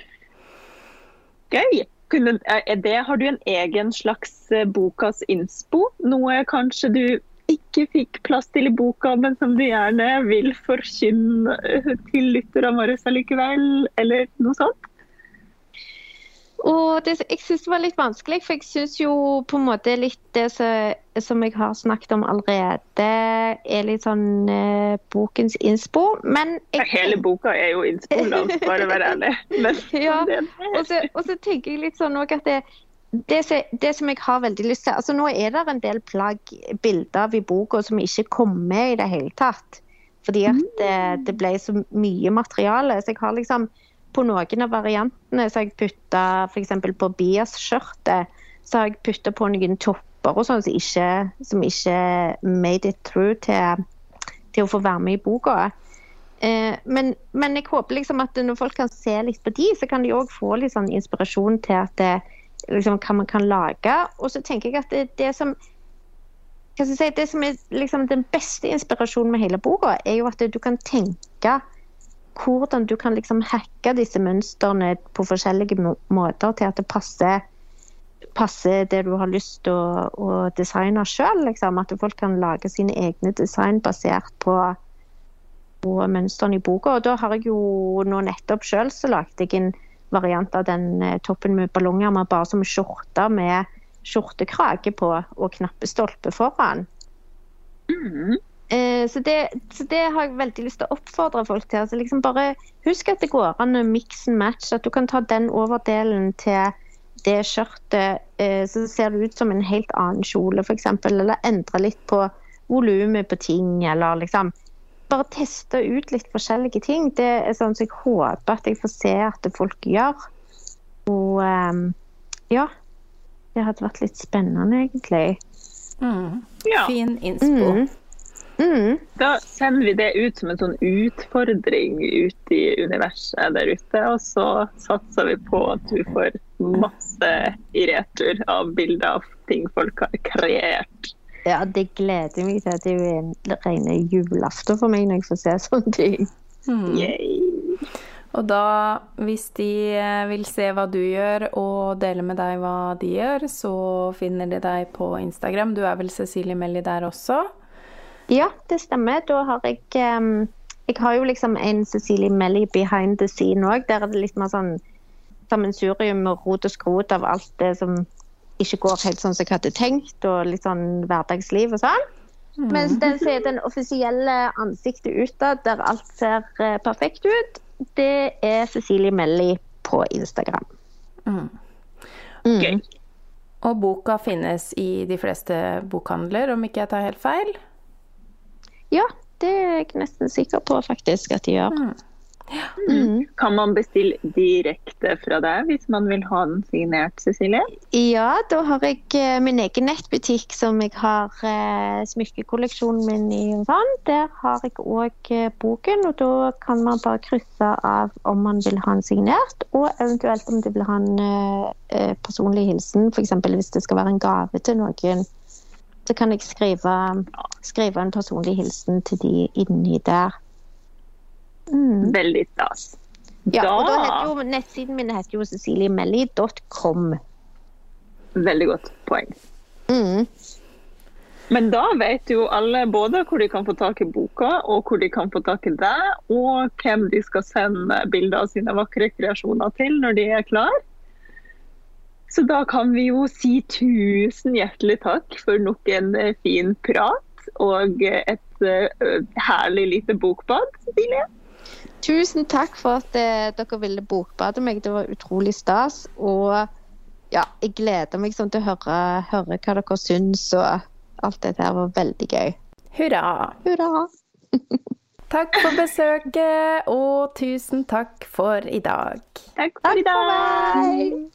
S2: Gøy! Kunne, er det, har du en egen slags eh, bokas innspo? Noe kanskje du ikke fikk plass til i boka, men som du gjerne vil forkynne til lytterne våre likevel, eller noe sånt?
S3: Og det, jeg syns det var litt vanskelig, for jeg syns jo på en måte litt det som, som jeg har snakket om allerede, er litt sånn eh, bokens innspo. Men jeg,
S2: Hele boka er jo innspo, la oss bare være ærlige. Men
S3: Ja, og så, og så tenker jeg litt sånn òg at det, det, som- det som jeg har veldig lyst til altså Nå er det en del plagg, bilder av i boka som ikke kom med i det hele tatt. Fordi at det, det ble så mye materiale. Så jeg har liksom på noen av variantene så har jeg putta f.eks. på Bias-skjørtet så har jeg putta på noen topper og sånn som ikke, som ikke made it through til, til å få være med i boka. Eh, men, men jeg håper liksom at når folk kan se litt på de, så kan de òg få litt sånn inspirasjon til at det, liksom, hva man kan lage. Og så tenker jeg at det, det som hva skal jeg si, det som er liksom den beste inspirasjonen med hele boka, er jo at du kan tenke hvordan du kan liksom hacke disse mønstrene på forskjellige måter til at det passer, passer det du har lyst til å, å designe sjøl. Liksom. At folk kan lage sine egne design basert på, på mønstrene i boka. Og da har jeg jo nå nettopp sjøl så lagde jeg en variant av den eh, toppen med ballongermer bare som skjorte med skjortekrage på og knappestolpe foran.
S2: mm,
S3: Eh, så, det, så det har jeg veldig lyst til å oppfordre folk til. Altså liksom bare Husk at det går an å mix and match. At du kan ta den overdelen til det skjørtet, eh, så ser det ut som en helt annen kjole f.eks. Eller endre litt på volumet på ting, eller liksom Bare teste ut litt forskjellige ting. Det er sånn som jeg håper at jeg får se at folk gjør. Og eh, ja. Det hadde vært litt spennende, egentlig.
S1: Mm.
S2: ja.
S1: Fin innspo.
S3: Mm. Mm.
S2: Da sender vi det ut som en sånn utfordring ut i universet der ute. Og så satser vi på at du får masse i retur av bilder av ting folk har kreert.
S3: Ja, det gleder meg til. at Det er en rene julaften for meg når jeg får se sånne ting.
S1: Mm. Og da, hvis de eh, vil se hva du gjør og dele med deg hva de gjør, så finner de deg på Instagram. Du er vel Cecilie Melli der også?
S3: Ja, det stemmer. Da har jeg Jeg har jo liksom en Cecilie Melly behind the scene òg. Der er det litt mer sånn sammensurium og rot og skrot av alt det som ikke går helt sånn som jeg hadde tenkt, og litt sånn hverdagsliv og sånn. Mens den som er den offisielle ansiktet utad, der alt ser eh, perfekt ut, det er Cecilie Melly på Instagram.
S1: Mm.
S3: Mm.
S2: Gøy.
S1: Og boka finnes i de fleste bokhandler, om ikke jeg tar helt feil.
S3: Ja, det er jeg nesten sikker på faktisk at de gjør.
S1: Mm.
S3: Mm.
S2: Kan man bestille direkte fra deg hvis man vil ha den signert, Cecilie?
S3: Ja, da har jeg eh, min egen nettbutikk som jeg har eh, smykkekolleksjonen min i. sånn. Der har jeg òg eh, boken, og da kan man bare krysse av om man vil ha den signert, og eventuelt om de vil ha en eh, personlig hilsen, f.eks. hvis det skal være en gave til noen. Så kan jeg skrive, skrive en personlig hilsen til de inni der. Mm.
S2: Veldig stas.
S3: Ja, og da heter jo nettsiden min heter jo ceciliemelly.com.
S2: Veldig godt poeng.
S3: Mm.
S2: Men da vet jo alle både hvor de kan få tak i boka, og hvor de kan få tak i deg, og hvem de skal sende bilder av sine vakre kreasjoner til når de er klar. Så da kan vi jo si tusen hjertelig takk for nok en eh, fin prat og et eh, herlig lite bokbad, Cecilie.
S3: Tusen takk for at eh, dere ville bokbade meg. Det var utrolig stas. Og ja, jeg gleder meg sånn til å høre, høre hva dere syns, og alt dette her var veldig gøy.
S1: Hurra!
S3: Hurra!
S1: Takk for besøket, og tusen takk for i dag.
S2: Takk for i dag.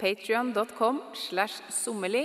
S1: Patrion.com slash sommerli